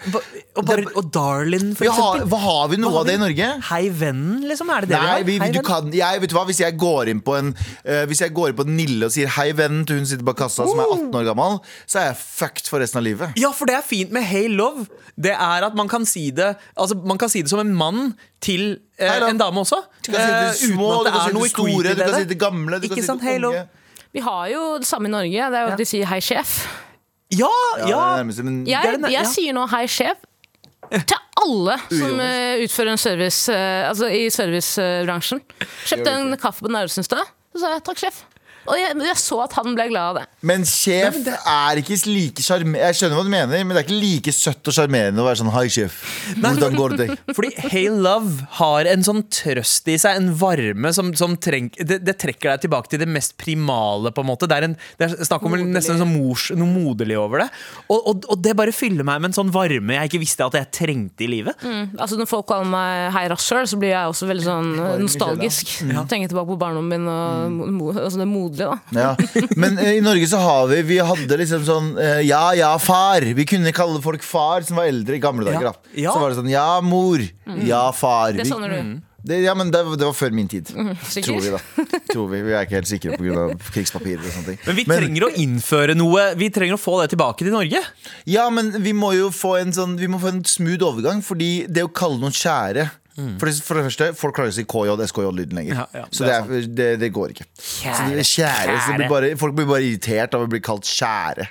Og, bare, og darling, for Ja, har, eksempel. hva har vi noe har vi? av det i? Norge? Hei, vennen, liksom? Er det det Nei, vi, vi har? Hei, du kan, jeg, vet du hva, Hvis jeg går inn på en uh, Hvis jeg går inn på Nille og sier 'hei, vennen' til hun sitter bak kassa som er 18 år gammel, så er jeg fucked for resten av livet. Ja, for det er fint med hey love. Det er at man kan si det Altså, man kan si det som en mann til uh, en dame også. Du kan si eh, det til små, uten du kan si det til store, du kan si det til gamle, du Ikke kan si det Hey, til love. unge. Vi har jo det samme i Norge. Det er jo at de sier 'hei, sjef'. Ja, Ja, ja. det er nærmest, men Jeg, jeg ja. sier nå 'hei, sjef' til alle som eh, utfører en service uh, Altså i servicebransjen. Kjøpte en kaffe på Narvesen i stad. Så sa jeg 'takk, sjef'. Og jeg, jeg så at han ble glad av det. Men sjef er ikke like sjarmerende Jeg skjønner hva du mener, men det er ikke like søtt og sjarmerende å være sånn Hei, sjef. Hvordan går det deg? *laughs* Fordi Hey Love har en sånn trøst i seg, en varme som, som treng, det, det trekker deg tilbake til det mest primale, på en måte. Det er, en, det er snakk om Moderlig. nesten sånn mors, noe moderlig over det. Og, og, og det bare fyller meg med en sånn varme jeg ikke visste at jeg trengte i livet. Altså Når folk kaller meg hei rasshøl, så blir jeg også veldig sånn nostalgisk. nostalgisk. Tenker tilbake på barndommen min og mm. mo, altså det moderlige. da Ja. Men eh, i Norge så har vi Vi hadde liksom sånn eh, Ja, ja, far. Vi kunne kalle folk far som var eldre i gamle dager. Ja. da Ja. Så var det sånn Ja, mor. Ja, far. Det Vi- savner du. det, ja, men det, det var før min tid. sikker? Tror vi, da. Tror vi. vi er ikke helt sikre pga. krigspapirer og sånne ting. Men vi trenger å innføre noe Vi trenger å få det tilbake til Norge. Ja, men vi må jo få en sånn Vi må få en smooth overgang, fordi det å kalle noen kjære for det, for det første, Folk klarer ikke å si KJ, SKJ-lyden lenger. Ja, ja, så det det, er det, det går ikke. Så det kjære, kjære, så blir bare, Folk blir bare irritert av å bli kalt kjære.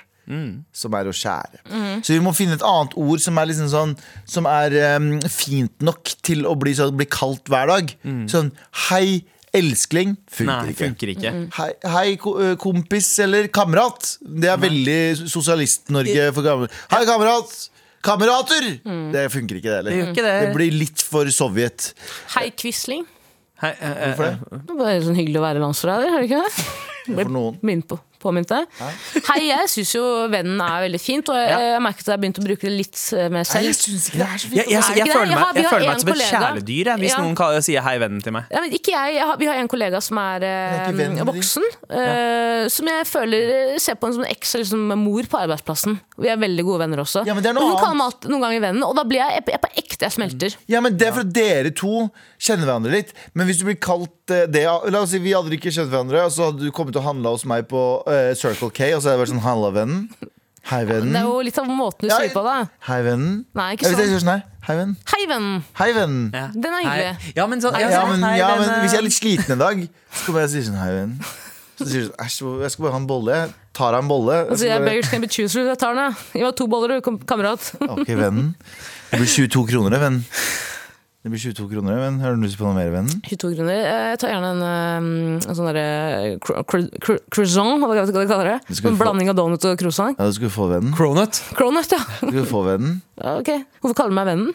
Som er å skjære. Så vi må finne et annet ord som er liksom sånn Som er um, fint nok til å bli, sånn, bli kalt hver dag. Sånn hei, elskling. Funker Nei, ikke. funker ikke. Hei, hei kompis eller kamerat. Det er veldig Sosialist-Norge for gamle. Hei, kamerat! Kamerater! Det funker ikke, det heller. Det det. Det blir litt for Sovjet. Hei, Quisling. Hei, eh, eh, Hvorfor det? Det er bare sånn hyggelig å være landsforræder, er det ikke det? *laughs* For noen. Minnet på, påminnet deg. Hei, jeg syns jo vennen er veldig fint, og jeg, jeg merket at jeg har begynt å bruke det litt eh, mer Nei, selv. jeg syns ikke det er så fint. jeg, jeg, jeg, føler Jeg har- meg, jeg føler meg en som et kjæledyr jeg, hvis Ja. noen kaller, sier hei, vennen til meg. Ja, men ikke jeg, jeg har, Vi har en kollega som er, eh, er voksen. eh, som jeg føler eh, ser på en som en eks eller som mor på arbeidsplassen. Vi er veldig gode venner også. Ja, men det er noe hun kaller meg noen ganger vennen, og da blir jeg, jeg, på ekte jeg smelter. Ja, men Det er for at dere to kjenner hverandre litt. Men hvis du blir kalt eh, det La oss si vi hadde ikke kjent hverandre, og så hadde du kommet og handla hos meg på eh, Circle K, og så er det vært sånn Halla, vennen. Hei, vennen. Det er jo litt av måten du Ja, sier på det. Hei, vennen. Nei, ikke jeg sånn. sånn her, Hei, vennen. Hei, vennen. Hei, vennen. Ja. Den er hyggelig. Ja, men, sånn, ja, Ja, sånn, men, hei, ja, men hvis jeg er litt sliten en dag, så kommer jeg og sier sånn Hei, vennen. Så sier du sånn Æsj, jeg skal bare ha en bolle. Jeg tar av en bolle. Og så Jeg jeg skal bare, beggars can be choosers. Jeg tar den, jeg. Meg to boller, du, kamerat. ok, vennen. Det blir 22 kroner, det, venn. Det blir 22 kroner, men Har du lyst på noe mer, vennen? 22 kroner. Eh, Jeg tar gjerne en, eh, en sånn derre cro- cro- cro- croissant, hva hva de kaller det. Det En blanding av donut og croissant. Ja, du skulle få, vennen. Cronut. Cronut, ja. Du skulle få, vennen. *laughs* Ok, Hvorfor kaller du meg vennen?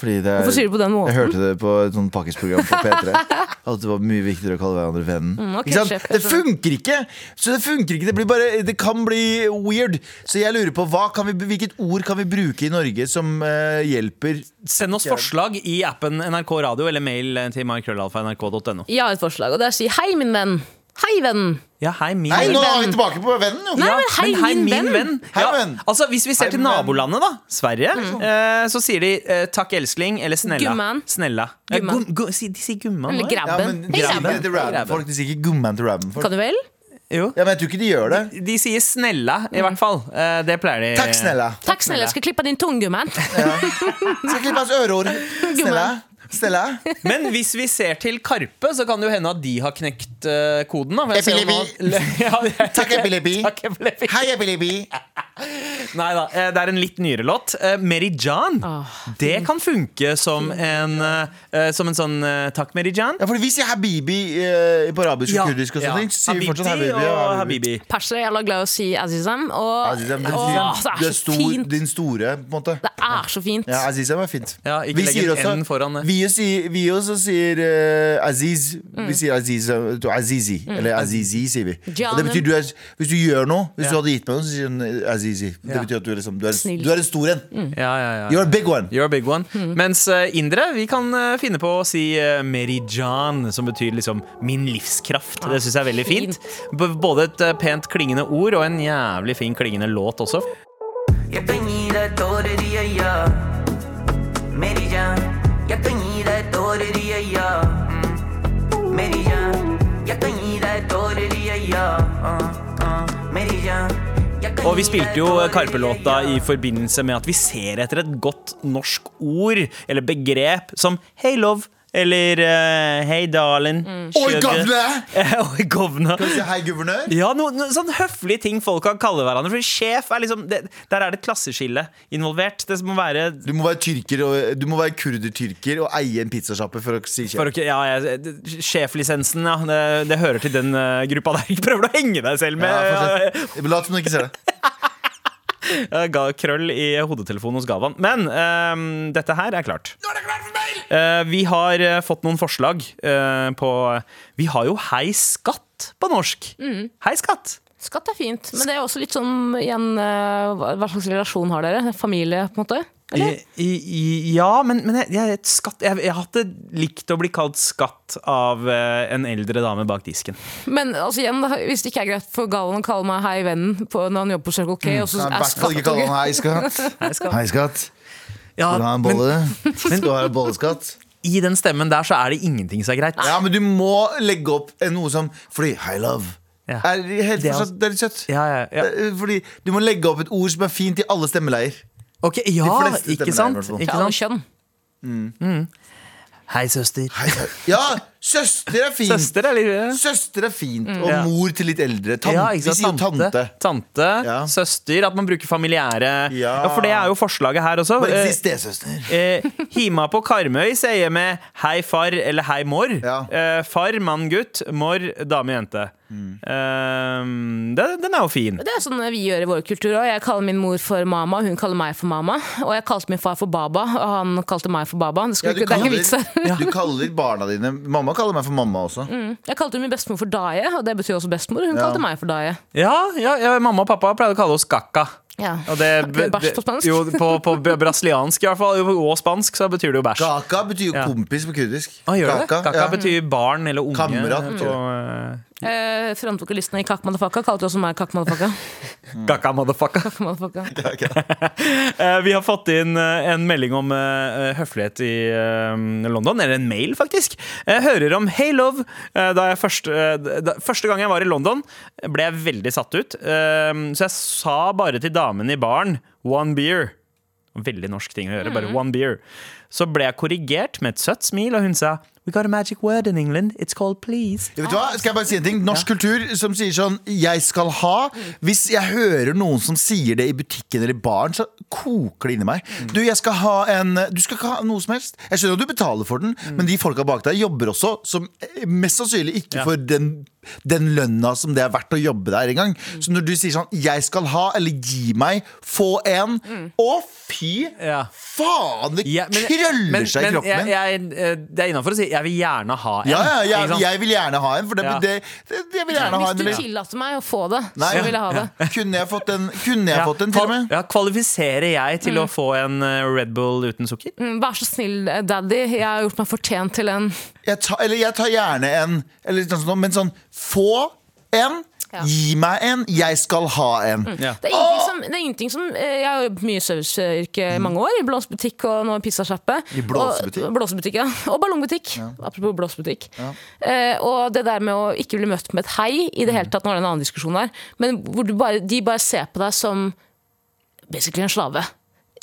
Fordi det er, Hvorfor sier du på den måten? Jeg hørte det på et sånt pakkisprogram på P3. *laughs* At det var mye viktigere å kalle hverandre vennen. Mm, okay, ikke sant? sjef, det funker ikke! Så det funker ikke, det, blir bare, det kan bli weird. Så jeg lurer på hva kan vi, hvilket ord kan vi bruke i Norge som uh, hjelper Send oss forslag i appen NRK Radio eller mail til markrøllalfa.nrk.no. Jeg har et forslag, og det er å si hei, min venn. Hei, vennen. Ja, hei, min Nei, venn. nå er vi tilbake på vennen, jo! Nei, Ja, men hei, min venn. Hei, Ja, venn. altså, hvis vi ser Hei, til nabolandet, da, Sverige, eh, så sier de eh, 'takk, elskling' eller 'snella'. Gumman. snella. Eh, Gumman. gum- gu- si- de sier 'gumman' Eller Ja, men Hei, de sier grabben. de sier ikke gumman til Rabben-folk. Kan du vel? Jo. Ja, men jeg tror ikke de gjør det. De sier 'snella', i hvert fall. Eh, det pleier de. Takk, snella. Takk, snella. Skal klippe din tung, gumman. Skal klippe hans øreord. Snella. Snella. Men hvis vi ser til Karpe, så kan det jo hende at de har knekt eh, koden. Da. jo *laughs* Ja, Takk, Epilepi. Takk, Epilepi. Hei, Epilepi. Nei da, eh, det er en litt nyere låt. Eh, Mary Jan. Det kan funke som en, eh, som en sånn Takk, Mary John. Ja, for vi sier habibi på arabisk og kurdisk og ja. sånne ting. Så sier vi fortsatt habibi. og Habibi. Persere er jævla glad i å si Azizam. Og, Azizam, Åh, sier- det er så stor, fint. din store, på en måte. Det er så fint. Ja, Azizam er fint. Ja, ikke vi legg sier en N foran det. Vi, sier, vi også sier uh, Aziz. Vi sier Aziz, du, Azizi. Eller Azizi, sier vi. Og det betyr du er, Hvis du gjør noe, hvis Ja. du hadde gitt meg noe, så sier du eh, Azizi. Det betyr at du er, liksom, du er, Snill. du er en stor en. Ja, ja, ja. You're a big one. You're a big one. Mens indere, indre, vi kan eh, finne på å si uh, Mary som betyr liksom min livskraft. Det syns jeg er veldig fint. Både et eh, pent klingende ord og en jævlig fin klingende låt også. Jeg kan gi deg tårer i øya Mary Jeg kan gi deg tårer i øya Mm. Jeg kan gi deg tårer i øya Og vi spilte jo Karpe-låta i forbindelse med at vi ser etter et godt norsk ord eller begrep som hey love eller eh, Hei, darling. Oi, sugar. *laughs* Oi, govne! Kan du si hei, guvernør? Ja, noen no, sånn høflige ting folk kan kalle hverandre. For sjef er liksom det, Der er det et klasseskille involvert. Det må være Du må være tyrker og, Du må være kurder-tyrker og eie en pizzasjappe for å si for å, ikke- ja, det- Sjeflisensen, ja. Det, det hører til den eh, gruppa der. Ikke *laughs* prøver du å henge deg selv med Ja, fortsett. Lat som du ikke ser det. *laughs* *laughs* Ga krøll i hodetelefonen hos Gavan. Men um, dette her er klart. Eh, vi har uh, fått noen forslag uh, på Vi har jo Hei skatt på norsk. Hei skatt. Skatt er fint, men det er også litt sånn igjen hva slags relasjon har dere? Familie, på en måte? Eller? I, i, ja, men, men jeg, jeg, skatt, jeg, jeg hadde likt å bli kalt skatt av eh, en eldre dame bak disken. Men altså igjen, da, hvis det ikke er greit for Galvan å kalle meg hei vennen på, når han jobber på Circle K, og så er i hvert fall ikke kalle han hei, skatt. *laughs* Hei, skatt. Hei, skatt. Ja, Skal du ha en men- bolle? Skal du ha en bolleskatt? i den stemmen der så er det ingenting som er greit. Ja, men du må legge opp eh, noe som Fordi 'hei, love Ja. er helt Det er fortsatt, det er litt søtt. Ja, ja, ja. Eh, Fordi du må legge opp et ord som er fint i alle stemmeleier. Ok, ja, fleste ikke sant? der, i hvert fall. Ikke Til sant? kjønn. Hei, søster. Hei, hei. Ja, søster er fint. Søster er litt Søster er fint. Og Ja. mor til litt eldre. Tante, ja, ikke vi sier tante. Tante, Ja. søster, at man bruker familiære Ja. ja. For det er jo forslaget her også. Bare Eh, si stesøster. Eh, Hima på Karmøy sier med 'hei, far' eller 'hei, mor'. Ja. Eh, far, mann, gutt. Mor, dame, jente. Eh, den, den er jo fin. Det er sånn vi gjør i vår kultur òg. Jeg kaller min mor for mama, hun kaller meg for mama. Og jeg kalte min far for baba, og han kalte meg for baba. Det, Ja, du, ikke- det er ikke vits her. du kaller barna dine Mamma kaller meg for mamma også. Jeg kalte min bestemor for Daje, og det betyr også bestemor. Hun Ja. kalte meg for Daje. Ja, ja, ja, mamma og pappa pleide å kalle oss kakka. Ja. Og det, det bæsj på spansk? Jo, på, på brasiliansk i hvert fall, og spansk, så betyr det jo bæsj. Kaka betyr jo Ja. kompis på kurdisk. Ah, gjør det? Kaka, Kaka ja. betyr barn eller unge. Kamerat betyr det. og, Eh, Frontvokalisten i Kakk Madafaka kalte også meg Kakk Madafaka. eh, Kaka motherfucker. Kakk Madafaka. *laughs* *laughs* Eh, Vi har fått inn eh, en melding om eh, høflighet i eh, London, eller en mail, faktisk. Jeg hører om Hey Love. Eh, Da jeg først, eh, da, første gang jeg var i London, ble jeg veldig satt ut. Eh, Så jeg sa bare til damen i baren one beer. Veldig norsk ting å gjøre, bare one beer. Så ble jeg korrigert med et søtt smil, og hun sa We got a magic word in England. It's called please. Vet du hva? Skal jeg bare si en ting? Norsk kultur som sier sånn 'jeg skal ha'. Hvis jeg hører noen som sier det i butikken eller i baren, så koker det inni meg. Du, jeg skal ha en Du skal ikke ha noe som helst. Jeg skjønner at du betaler for den, men de folka bak deg jobber også, som eh, mest sannsynlig ikke Ja. får den, den lønna som det er verdt å jobbe der engang. Så når du sier sånn 'jeg skal ha', eller 'gi meg', få en Å, fy Ja. faen! Det Ja, men- krøller men- seg i men kroppen min. jeg, jeg, eh, det er innafor å si jeg vil gjerne ha en. Ja, ja, Ikke jeg, sant? jeg vil gjerne ha en, for det, Ja. det, det, jeg vil gjerne ha Hvis en. du eller- tillater meg å få det, Nei, så vil jeg ha det. Kunne jeg fått en, kunne jeg Ja, fått en til og med? Ja, kvalifiserer jeg til å få en eh, Red Bull uten sukker? Mm, Vær så snill, eh, daddy. Jeg har gjort meg fortjent til en Jeg tar, eller jeg tar gjerne en, eller sånn, sånn, men sånn Få en, Ja. gi meg en, jeg skal ha en. Ja. Det er som, det er ingenting som eh, Jeg har jobbet mye i serviceyrke i mange år. I blåsebutikk og nå i pizzasjappe. I blåsebutikk? Og, blåsebutikk, ja. *laughs* Og ballongbutikk. Apropos blåsebutikk. Eh, og det der med å ikke bli møtt med et hei i det hele tatt, nå er det en annen diskusjon der, men hvor du bare, de bare ser på deg som basically en slave.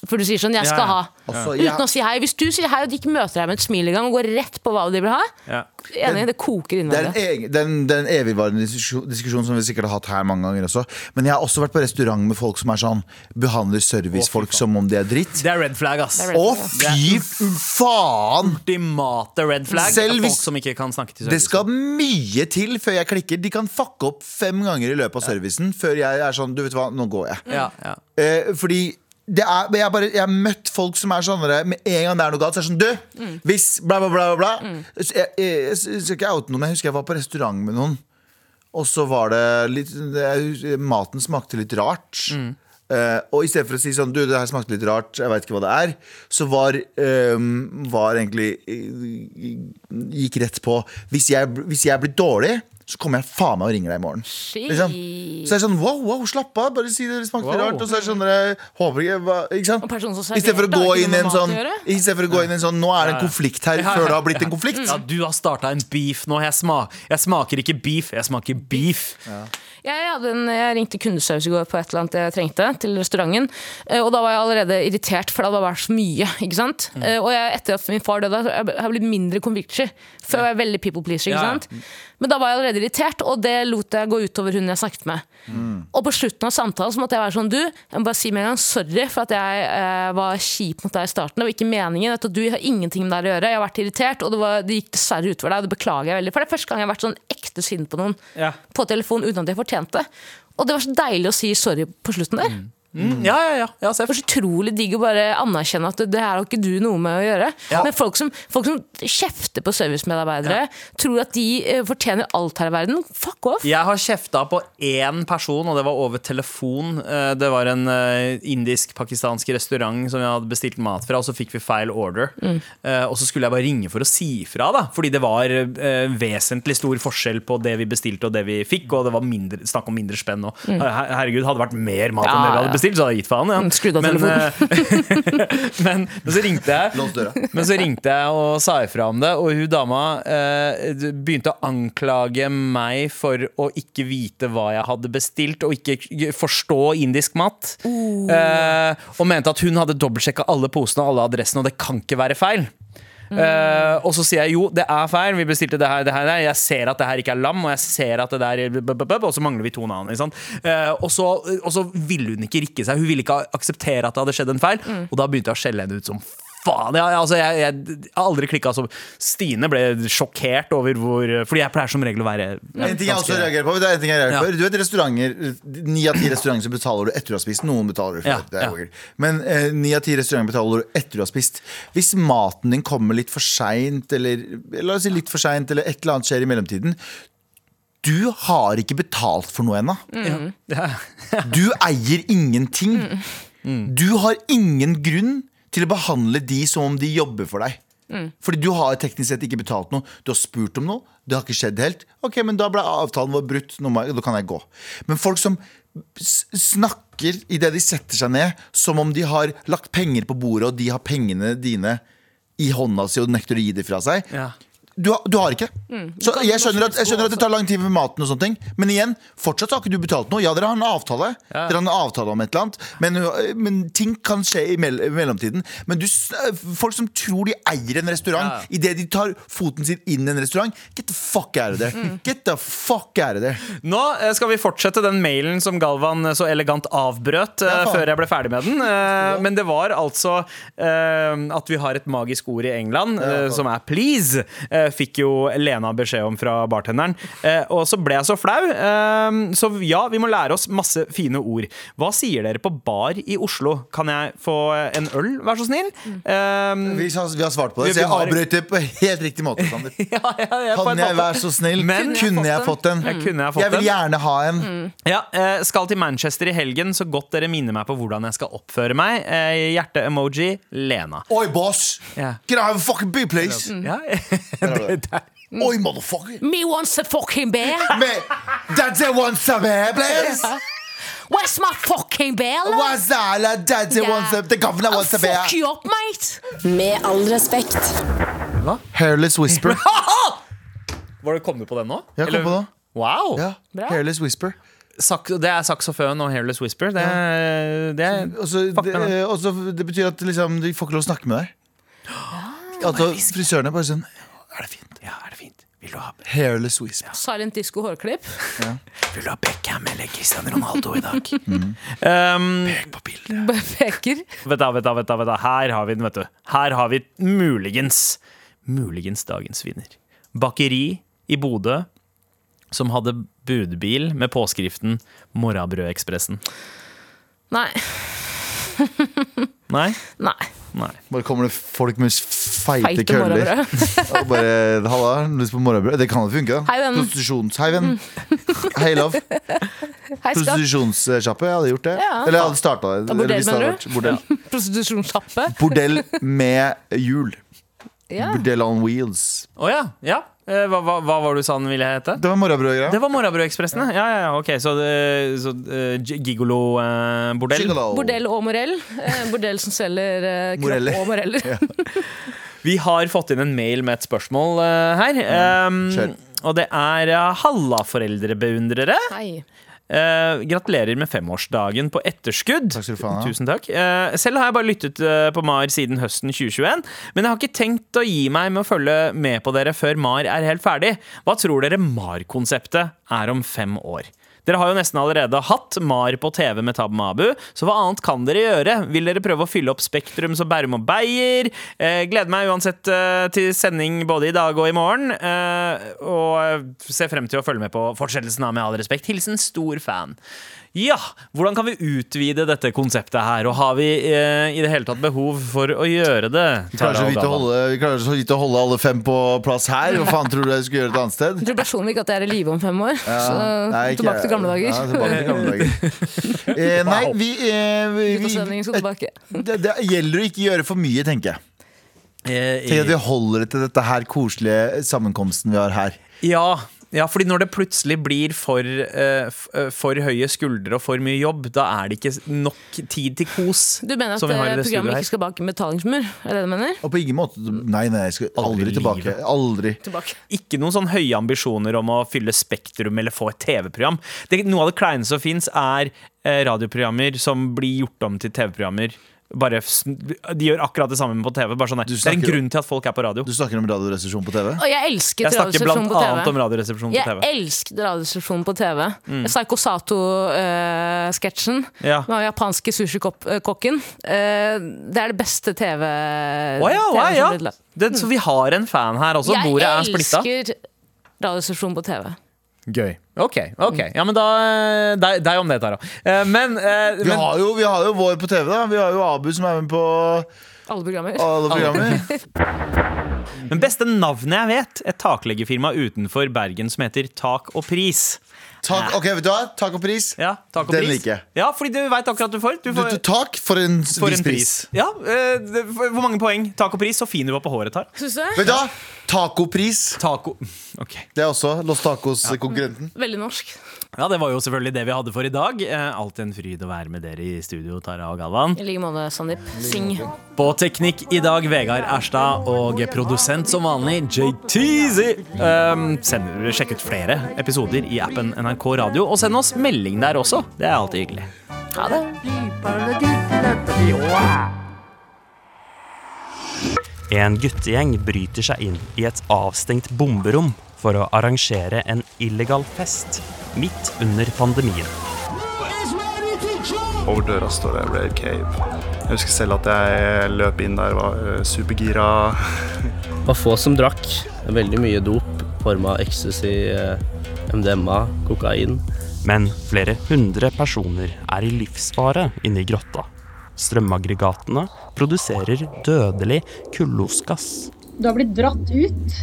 For du sier sånn 'jeg skal Ja, ja. ha'. Også, Uten å si hei. Hvis du sier hei og de ikke møter deg med et smil engang og går rett på hva de vil ha, Ja. enig, det koker inni deg. Den, den, evigvarende diskusjon, diskusjon som vi sikkert har hatt her mange ganger også. Men jeg har også vært på restaurant med folk som er sånn behandler servicefolk som om de er dritt. Det er red flag, ass. Er Å, fy faen! Ultimate red flag Selv hvis- folk som ikke kan snakke til Det skal mye til før jeg klikker. De kan fucke opp fem ganger i løpet av servicen før jeg er sånn Du vet hva, nå går jeg. ja, ja. Eh, fordi det er, jeg, bare, jeg har møtt folk som er sånn Med en gang det er noe galt, så er det sånn Du, hvis bla, bla, bla, bla, mm. jeg, jeg, skal ikke oute noe, men jeg husker jeg var på restaurant med noen. Og så var det litt det, Maten smakte litt rart. Eh, og i stedet for å si sånn Du, det her smakte litt rart, jeg veit ikke hva det er, så var, um, var egentlig eh, Gikk rett på Hvis jeg, hvis jeg blir dårlig, så kommer jeg faen meg og ringer deg i morgen. Liksom. Så er det sånn wow, wow, slapp av, bare si det smakte Wow. rart. Og så er det sånn dere, håper jeg, hva- Ikke sant? Istedenfor å gå inn i en sånn. I for å gå inn i en sånn Nå er det en konflikt her, Ja, ja, før det har blitt en konflikt. Ja, du har starta en beef nå. Jeg, smak, jeg smaker ikke beef, jeg smaker beef. Jeg, hadde en, jeg ringte kundeservice i går på et eller annet jeg trengte til restauranten. eh, Og da var jeg allerede irritert, for det hadde vært så mye. ikke sant? Mm. Eh, Og jeg, etter at min far døde, har jeg har blitt mindre konfliktsky. Før var jeg veldig people pleaser. ikke Ja, ja. sant? Men da var jeg allerede irritert, og det lot jeg gå utover hun jeg snakket med. Mm. Og på slutten av samtalen så måtte jeg være sånn Du, jeg må bare si med en gang sorry for at jeg eh, var kjip mot deg i starten. Det var ikke meningen. Vet du, har ingenting med deg å gjøre. Jeg har vært irritert, og det, var, det gikk dessverre utover deg. Og det beklager jeg veldig. For det er første gang jeg har vært sånn ekte sint på noen Ja. på telefon uten at jeg fortjente. Og det var så deilig å si sorry på slutten der. Mm, ja, ja, ja. ja Det var så utrolig digg å bare anerkjenne at det, her har ikke du noe med å gjøre. Ja. Men folk som, folk som kjefter på servicemedarbeidere, tror at de eh, fortjener alt her i verden. Fuck off! Jeg har kjefta på én person, og det var over telefon. Eh, Det var en eh, indisk-pakistansk restaurant som jeg hadde bestilt mat fra, og så fikk vi feil order. Eh, Og så skulle jeg bare ringe for å si ifra, da, fordi det var vesentlig stor forskjell på det vi bestilte og det vi fikk, og det var mindre, snakk om mindre spenn. Og, her- herregud, hadde det vært mer mat enn det vi hadde ja. Bestilt, så hadde jeg gitt faen. Ja. Mm, skrudd av Men, eh, *laughs* men, men så ringte jeg Men så ringte jeg og sa ifra om det, og hun dama eh, begynte å anklage meg for å ikke vite hva jeg hadde bestilt, og ikke forstå indisk mat. Eh, og mente at hun hadde dobbeltsjekka alle posene og alle adressene, og det kan ikke være feil. Eh, og så sier jeg jo, det er feil, vi bestilte det her, det her, det her. Jeg ser at det her ikke er lam, og jeg ser at det der er b- b- b- Og så mangler vi to navn. Eh, og, så, og så ville hun ikke rikke seg. Hun ville ikke akseptere at det hadde skjedd en feil, og da begynte jeg å skjelle henne ut som faen. Jeg, altså, jeg, jeg, jeg har aldri klikka så Stine ble sjokkert over hvor Fordi jeg pleier som regel å være En ting jeg også reagerer på, det er en ting jeg reagerer Ja. på. Du vet restauranter Ni av ti restauranter så betaler du etter du har spist. Noen betaler før. Ja, det ja. Men eh, ni av ti restauranter betaler du etter du har spist. Hvis maten din kommer litt for seint, eller la oss si litt for seint, eller et eller annet skjer i mellomtiden du har ikke betalt for noe ennå. *laughs* Du eier ingenting. Du har ingen grunn til å behandle de som om de jobber for deg. Fordi du har teknisk sett ikke betalt noe. Du har spurt om noe, det har ikke skjedd helt. Ok, men da ble avtalen vår brutt. Nå må jeg, da kan jeg gå. Men folk som snakker idet de setter seg ned, som om de har lagt penger på bordet, og de har pengene dine i hånda si og nekter å gi det fra seg. Ja. Du, har- du har ikke. Så jeg skjønner, at, jeg skjønner at det tar lang tid med maten, og sånne ting men igjen, fortsatt har ikke du betalt noe. Ja, dere har en avtale, Ja. Dere har en avtale om et eller annet men, men ting kan skje i, mell mellomtiden. Men du, øh, folk som tror de eier en restaurant Ja. idet de tar foten sin inn i en restaurant, get the fuck out of there. Mm. Get the fuck out of there. Nå eh, skal vi fortsette den mailen som Galvan eh, så elegant avbrøt eh, Ja, før jeg ble ferdig med den. Eh, Men det var altså eh, at vi har et magisk ord i England, eh, som er 'please', eh, fikk jo Lena beskjed om fra bartenderen. Eh, Og så ble jeg så flau. Eh, Så ja, vi må lære oss masse fine ord. Hva sier dere på bar i Oslo? Kan jeg få en øl, vær så snill? Eh, Vi, har- vi har svart på Vi- det, så jeg har- avbrøt på helt riktig måte. *laughs* Sander. ja, ja, ja, Kan jeg være så snill? Men- kunne jeg fått den? Jeg jeg fått Jeg vil gjerne ha en. Ja, eh, Skal til Manchester i helgen, så godt dere minner meg på hvordan jeg skal oppføre meg. Eh, Hjerte-emoji Lena. Oi, boss! Yeah. Can I have a fucking big place? Ja, *laughs* det. *laughs* Oi, motherfucker! Me wants a fucking bear. *laughs* Me, daddy wants a bear, please! Where's my fucking bear? love? What's that? Daddy Yeah. wants a, the governor I'll wants a bear. fuck you up, mate. Med all respekt. Hairless whisper. *laughs* Var du kommet på den nå? Jeg kom på den. Wow! Ja, Hairless whisper. Sak det er saksofon og hairless whisper. Det, det er også, det, også, det. det betyr at liksom, de får ikke lov å snakke med deg. *gasps* Altså, frisørene bare sånn Er det fint? Ja, er det fint? Vil du ha, Hairless whisper. Silent disco hårklipp. *laughs* vil du ha Beckham eller Christian Ronaldo i dag? *laughs* um, Pek på bildet. Peker. Vet du, vet du, vet da. vet du. Her har vi den, vet du. Her har vi muligens Muligens dagens vinner. Bakeri i Bodø som hadde budbil med påskriften 'Morrabrødekspressen'. Nei. Nei? Nei. Nei. Bare kommer det folk med feite, Feite køller. *laughs* Og bare 'Halla, har du lyst på morgenbrød?' Det kan jo funke, da. Hei, venn. Prostitusjons... Hei, venn. *laughs* Hei, love. *laughs* Hei, skatt. Prostitusjonssjappe. Jeg hadde gjort det. Ja. Eller jeg hadde starta det. Da bordell, Eller hvis det hadde mener vært Bordell. Prostitusjonssjappe. Bordell med hjul. Ja. Bordell on wheels. Å ja. ja. Eh, Hva, hva, hva var det du sa den ville hete? Det var morrabrødgreia. Det var Morrabrødekspressen, ja. ja, ja, ok, Så, så uh, gigolo-bordell. Uh, Bordell og morell. Uh, bordell som selger uh, kropp og moreller. *laughs* Vi har fått inn en mail med et spørsmål eh, her. Um, og det er uh, Halla, foreldrebeundrere. Hei. Eh, gratulerer med femårsdagen på etterskudd. Takk skal du faen ja. Tusen takk. Eh, selv har jeg bare lyttet eh, på MAR siden høsten 2021, men jeg har ikke tenkt å gi meg med å følge med på dere før MAR er helt ferdig. Hva tror dere MAR-konseptet er om fem år? Dere har jo nesten allerede hatt MAR på TV med Tab Mabu, så hva annet kan dere gjøre? Vil dere prøve å fylle opp Spektrum så Bærum og Beyer? Eh, gleder meg uansett eh, til sending både i dag og i morgen, eh, og ser frem til å følge med på fortsettelsen av Med all respekt. Hilsen stor fan. Ja, hvordan kan vi utvide dette konseptet her, og har vi eh, i det hele tatt behov for å gjøre det? Vi klarer så vidt å holde, vi klarer så vidt å holde alle fem på plass her. Hva faen tror du jeg skulle gjøre et annet sted? Jeg tror personlig ikke at jeg er i live om fem år. Så Nei, ikke- tilbake til gamle dager. Ja, tilbake til gamle dager. *laughs* Eh, nei, vi, eh, vi, vi skal tilbake. det, det gjelder å ikke gjøre for mye, tenker jeg. Eh, Tenk at vi holder det til dette her koselige sammenkomsten vi har her. Ja, Ja, fordi når det plutselig blir for, eh, eh, for høye skuldre og for mye jobb, da er det ikke nok tid til kos. Du mener at som vi har i eh, det programmet her. ikke skal bak betalingsmur? Er det det du mener? Og på ingen måte Nei, nei, jeg skal aldri Aldri tilbake. Aldri. Tilbake. Ikke noen sånn høye ambisjoner om å fylle Spektrum eller få et TV-program. Noe av det kleineste som fins, er radioprogrammer som blir gjort om til TV-programmer. Bare, de gjør akkurat det samme på TV. Bare sånn, snakker, det er en grunn til at folk er på radio. Du snakker om Radioresepsjonen på TV? Og jeg elsker Jeg snakker blant på annet om TV. Radioresepsjonen på Jeg elsker elsket Radioresepsjonen på TV. Mm. Psycho Sato-sketsjen Ja. med den japanske sushikokken. Uh, det er det beste TV, Oh, ja, TV ja. lagd. Det, så vi har en fan her også. Jeg Bordet er splitta. elsker Radioresepsjonen på TV. Gøy. Ok, ok. Ja, men da eh, Deg, deg om det, Tara. Eh, Men, eh, Vi men har, jo, vi har jo vår på TV, da. Vi har jo Abu som er med på Alle programmer. alle programmer. Men beste navnet jeg vet, et takleggerfirma utenfor Bergen som heter Tak og Pris. Tak, ok, vet du hva? Tak og pris. Ja, tak og Den liker jeg. Ja, fordi du veit akkurat du får. Du får du, tak for en for en pris. pris. Ja, eh, det- for- Hvor mange poeng? Tak og pris, så fin du var på håret, Tar. Synes du? Vet du hva? Tacopris. Taco Okay. Det er også Los Tacos-konkurrenten. Veldig norsk. Ja, det var jo selvfølgelig det vi hadde for i dag. Eh, Alltid en fryd å være med dere i studio, Tara og Galvan. I like måte, Sandeep. Sing. På teknikk i dag, Vegard Erstad og produsent som vanlig, JTZ. Um, sjekk ut flere episoder i appen NRK Radio, og send oss melding der også. Det er alltid hyggelig. Ha det. En guttegjeng bryter seg inn i et avstengt bomberom for å arrangere en illegal fest midt under pandemien. Over døra står det Rare Cave. Jeg husker selv at jeg løp inn der og var eh, supergira. Det var få som drakk. Veldig mye dop. Form av ecstasy, eh, MDMA, kokain. Men flere hundre personer er i livsfare inne i grotta. Strømaggregatene produserer dødelig kullosgass. Du har blitt dratt ut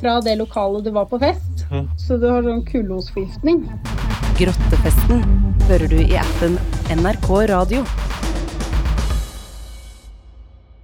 fra det lokalet du var på fest. Så du har sånn kullosforgiftning. Grottefesten hører du i appen NRK Radio.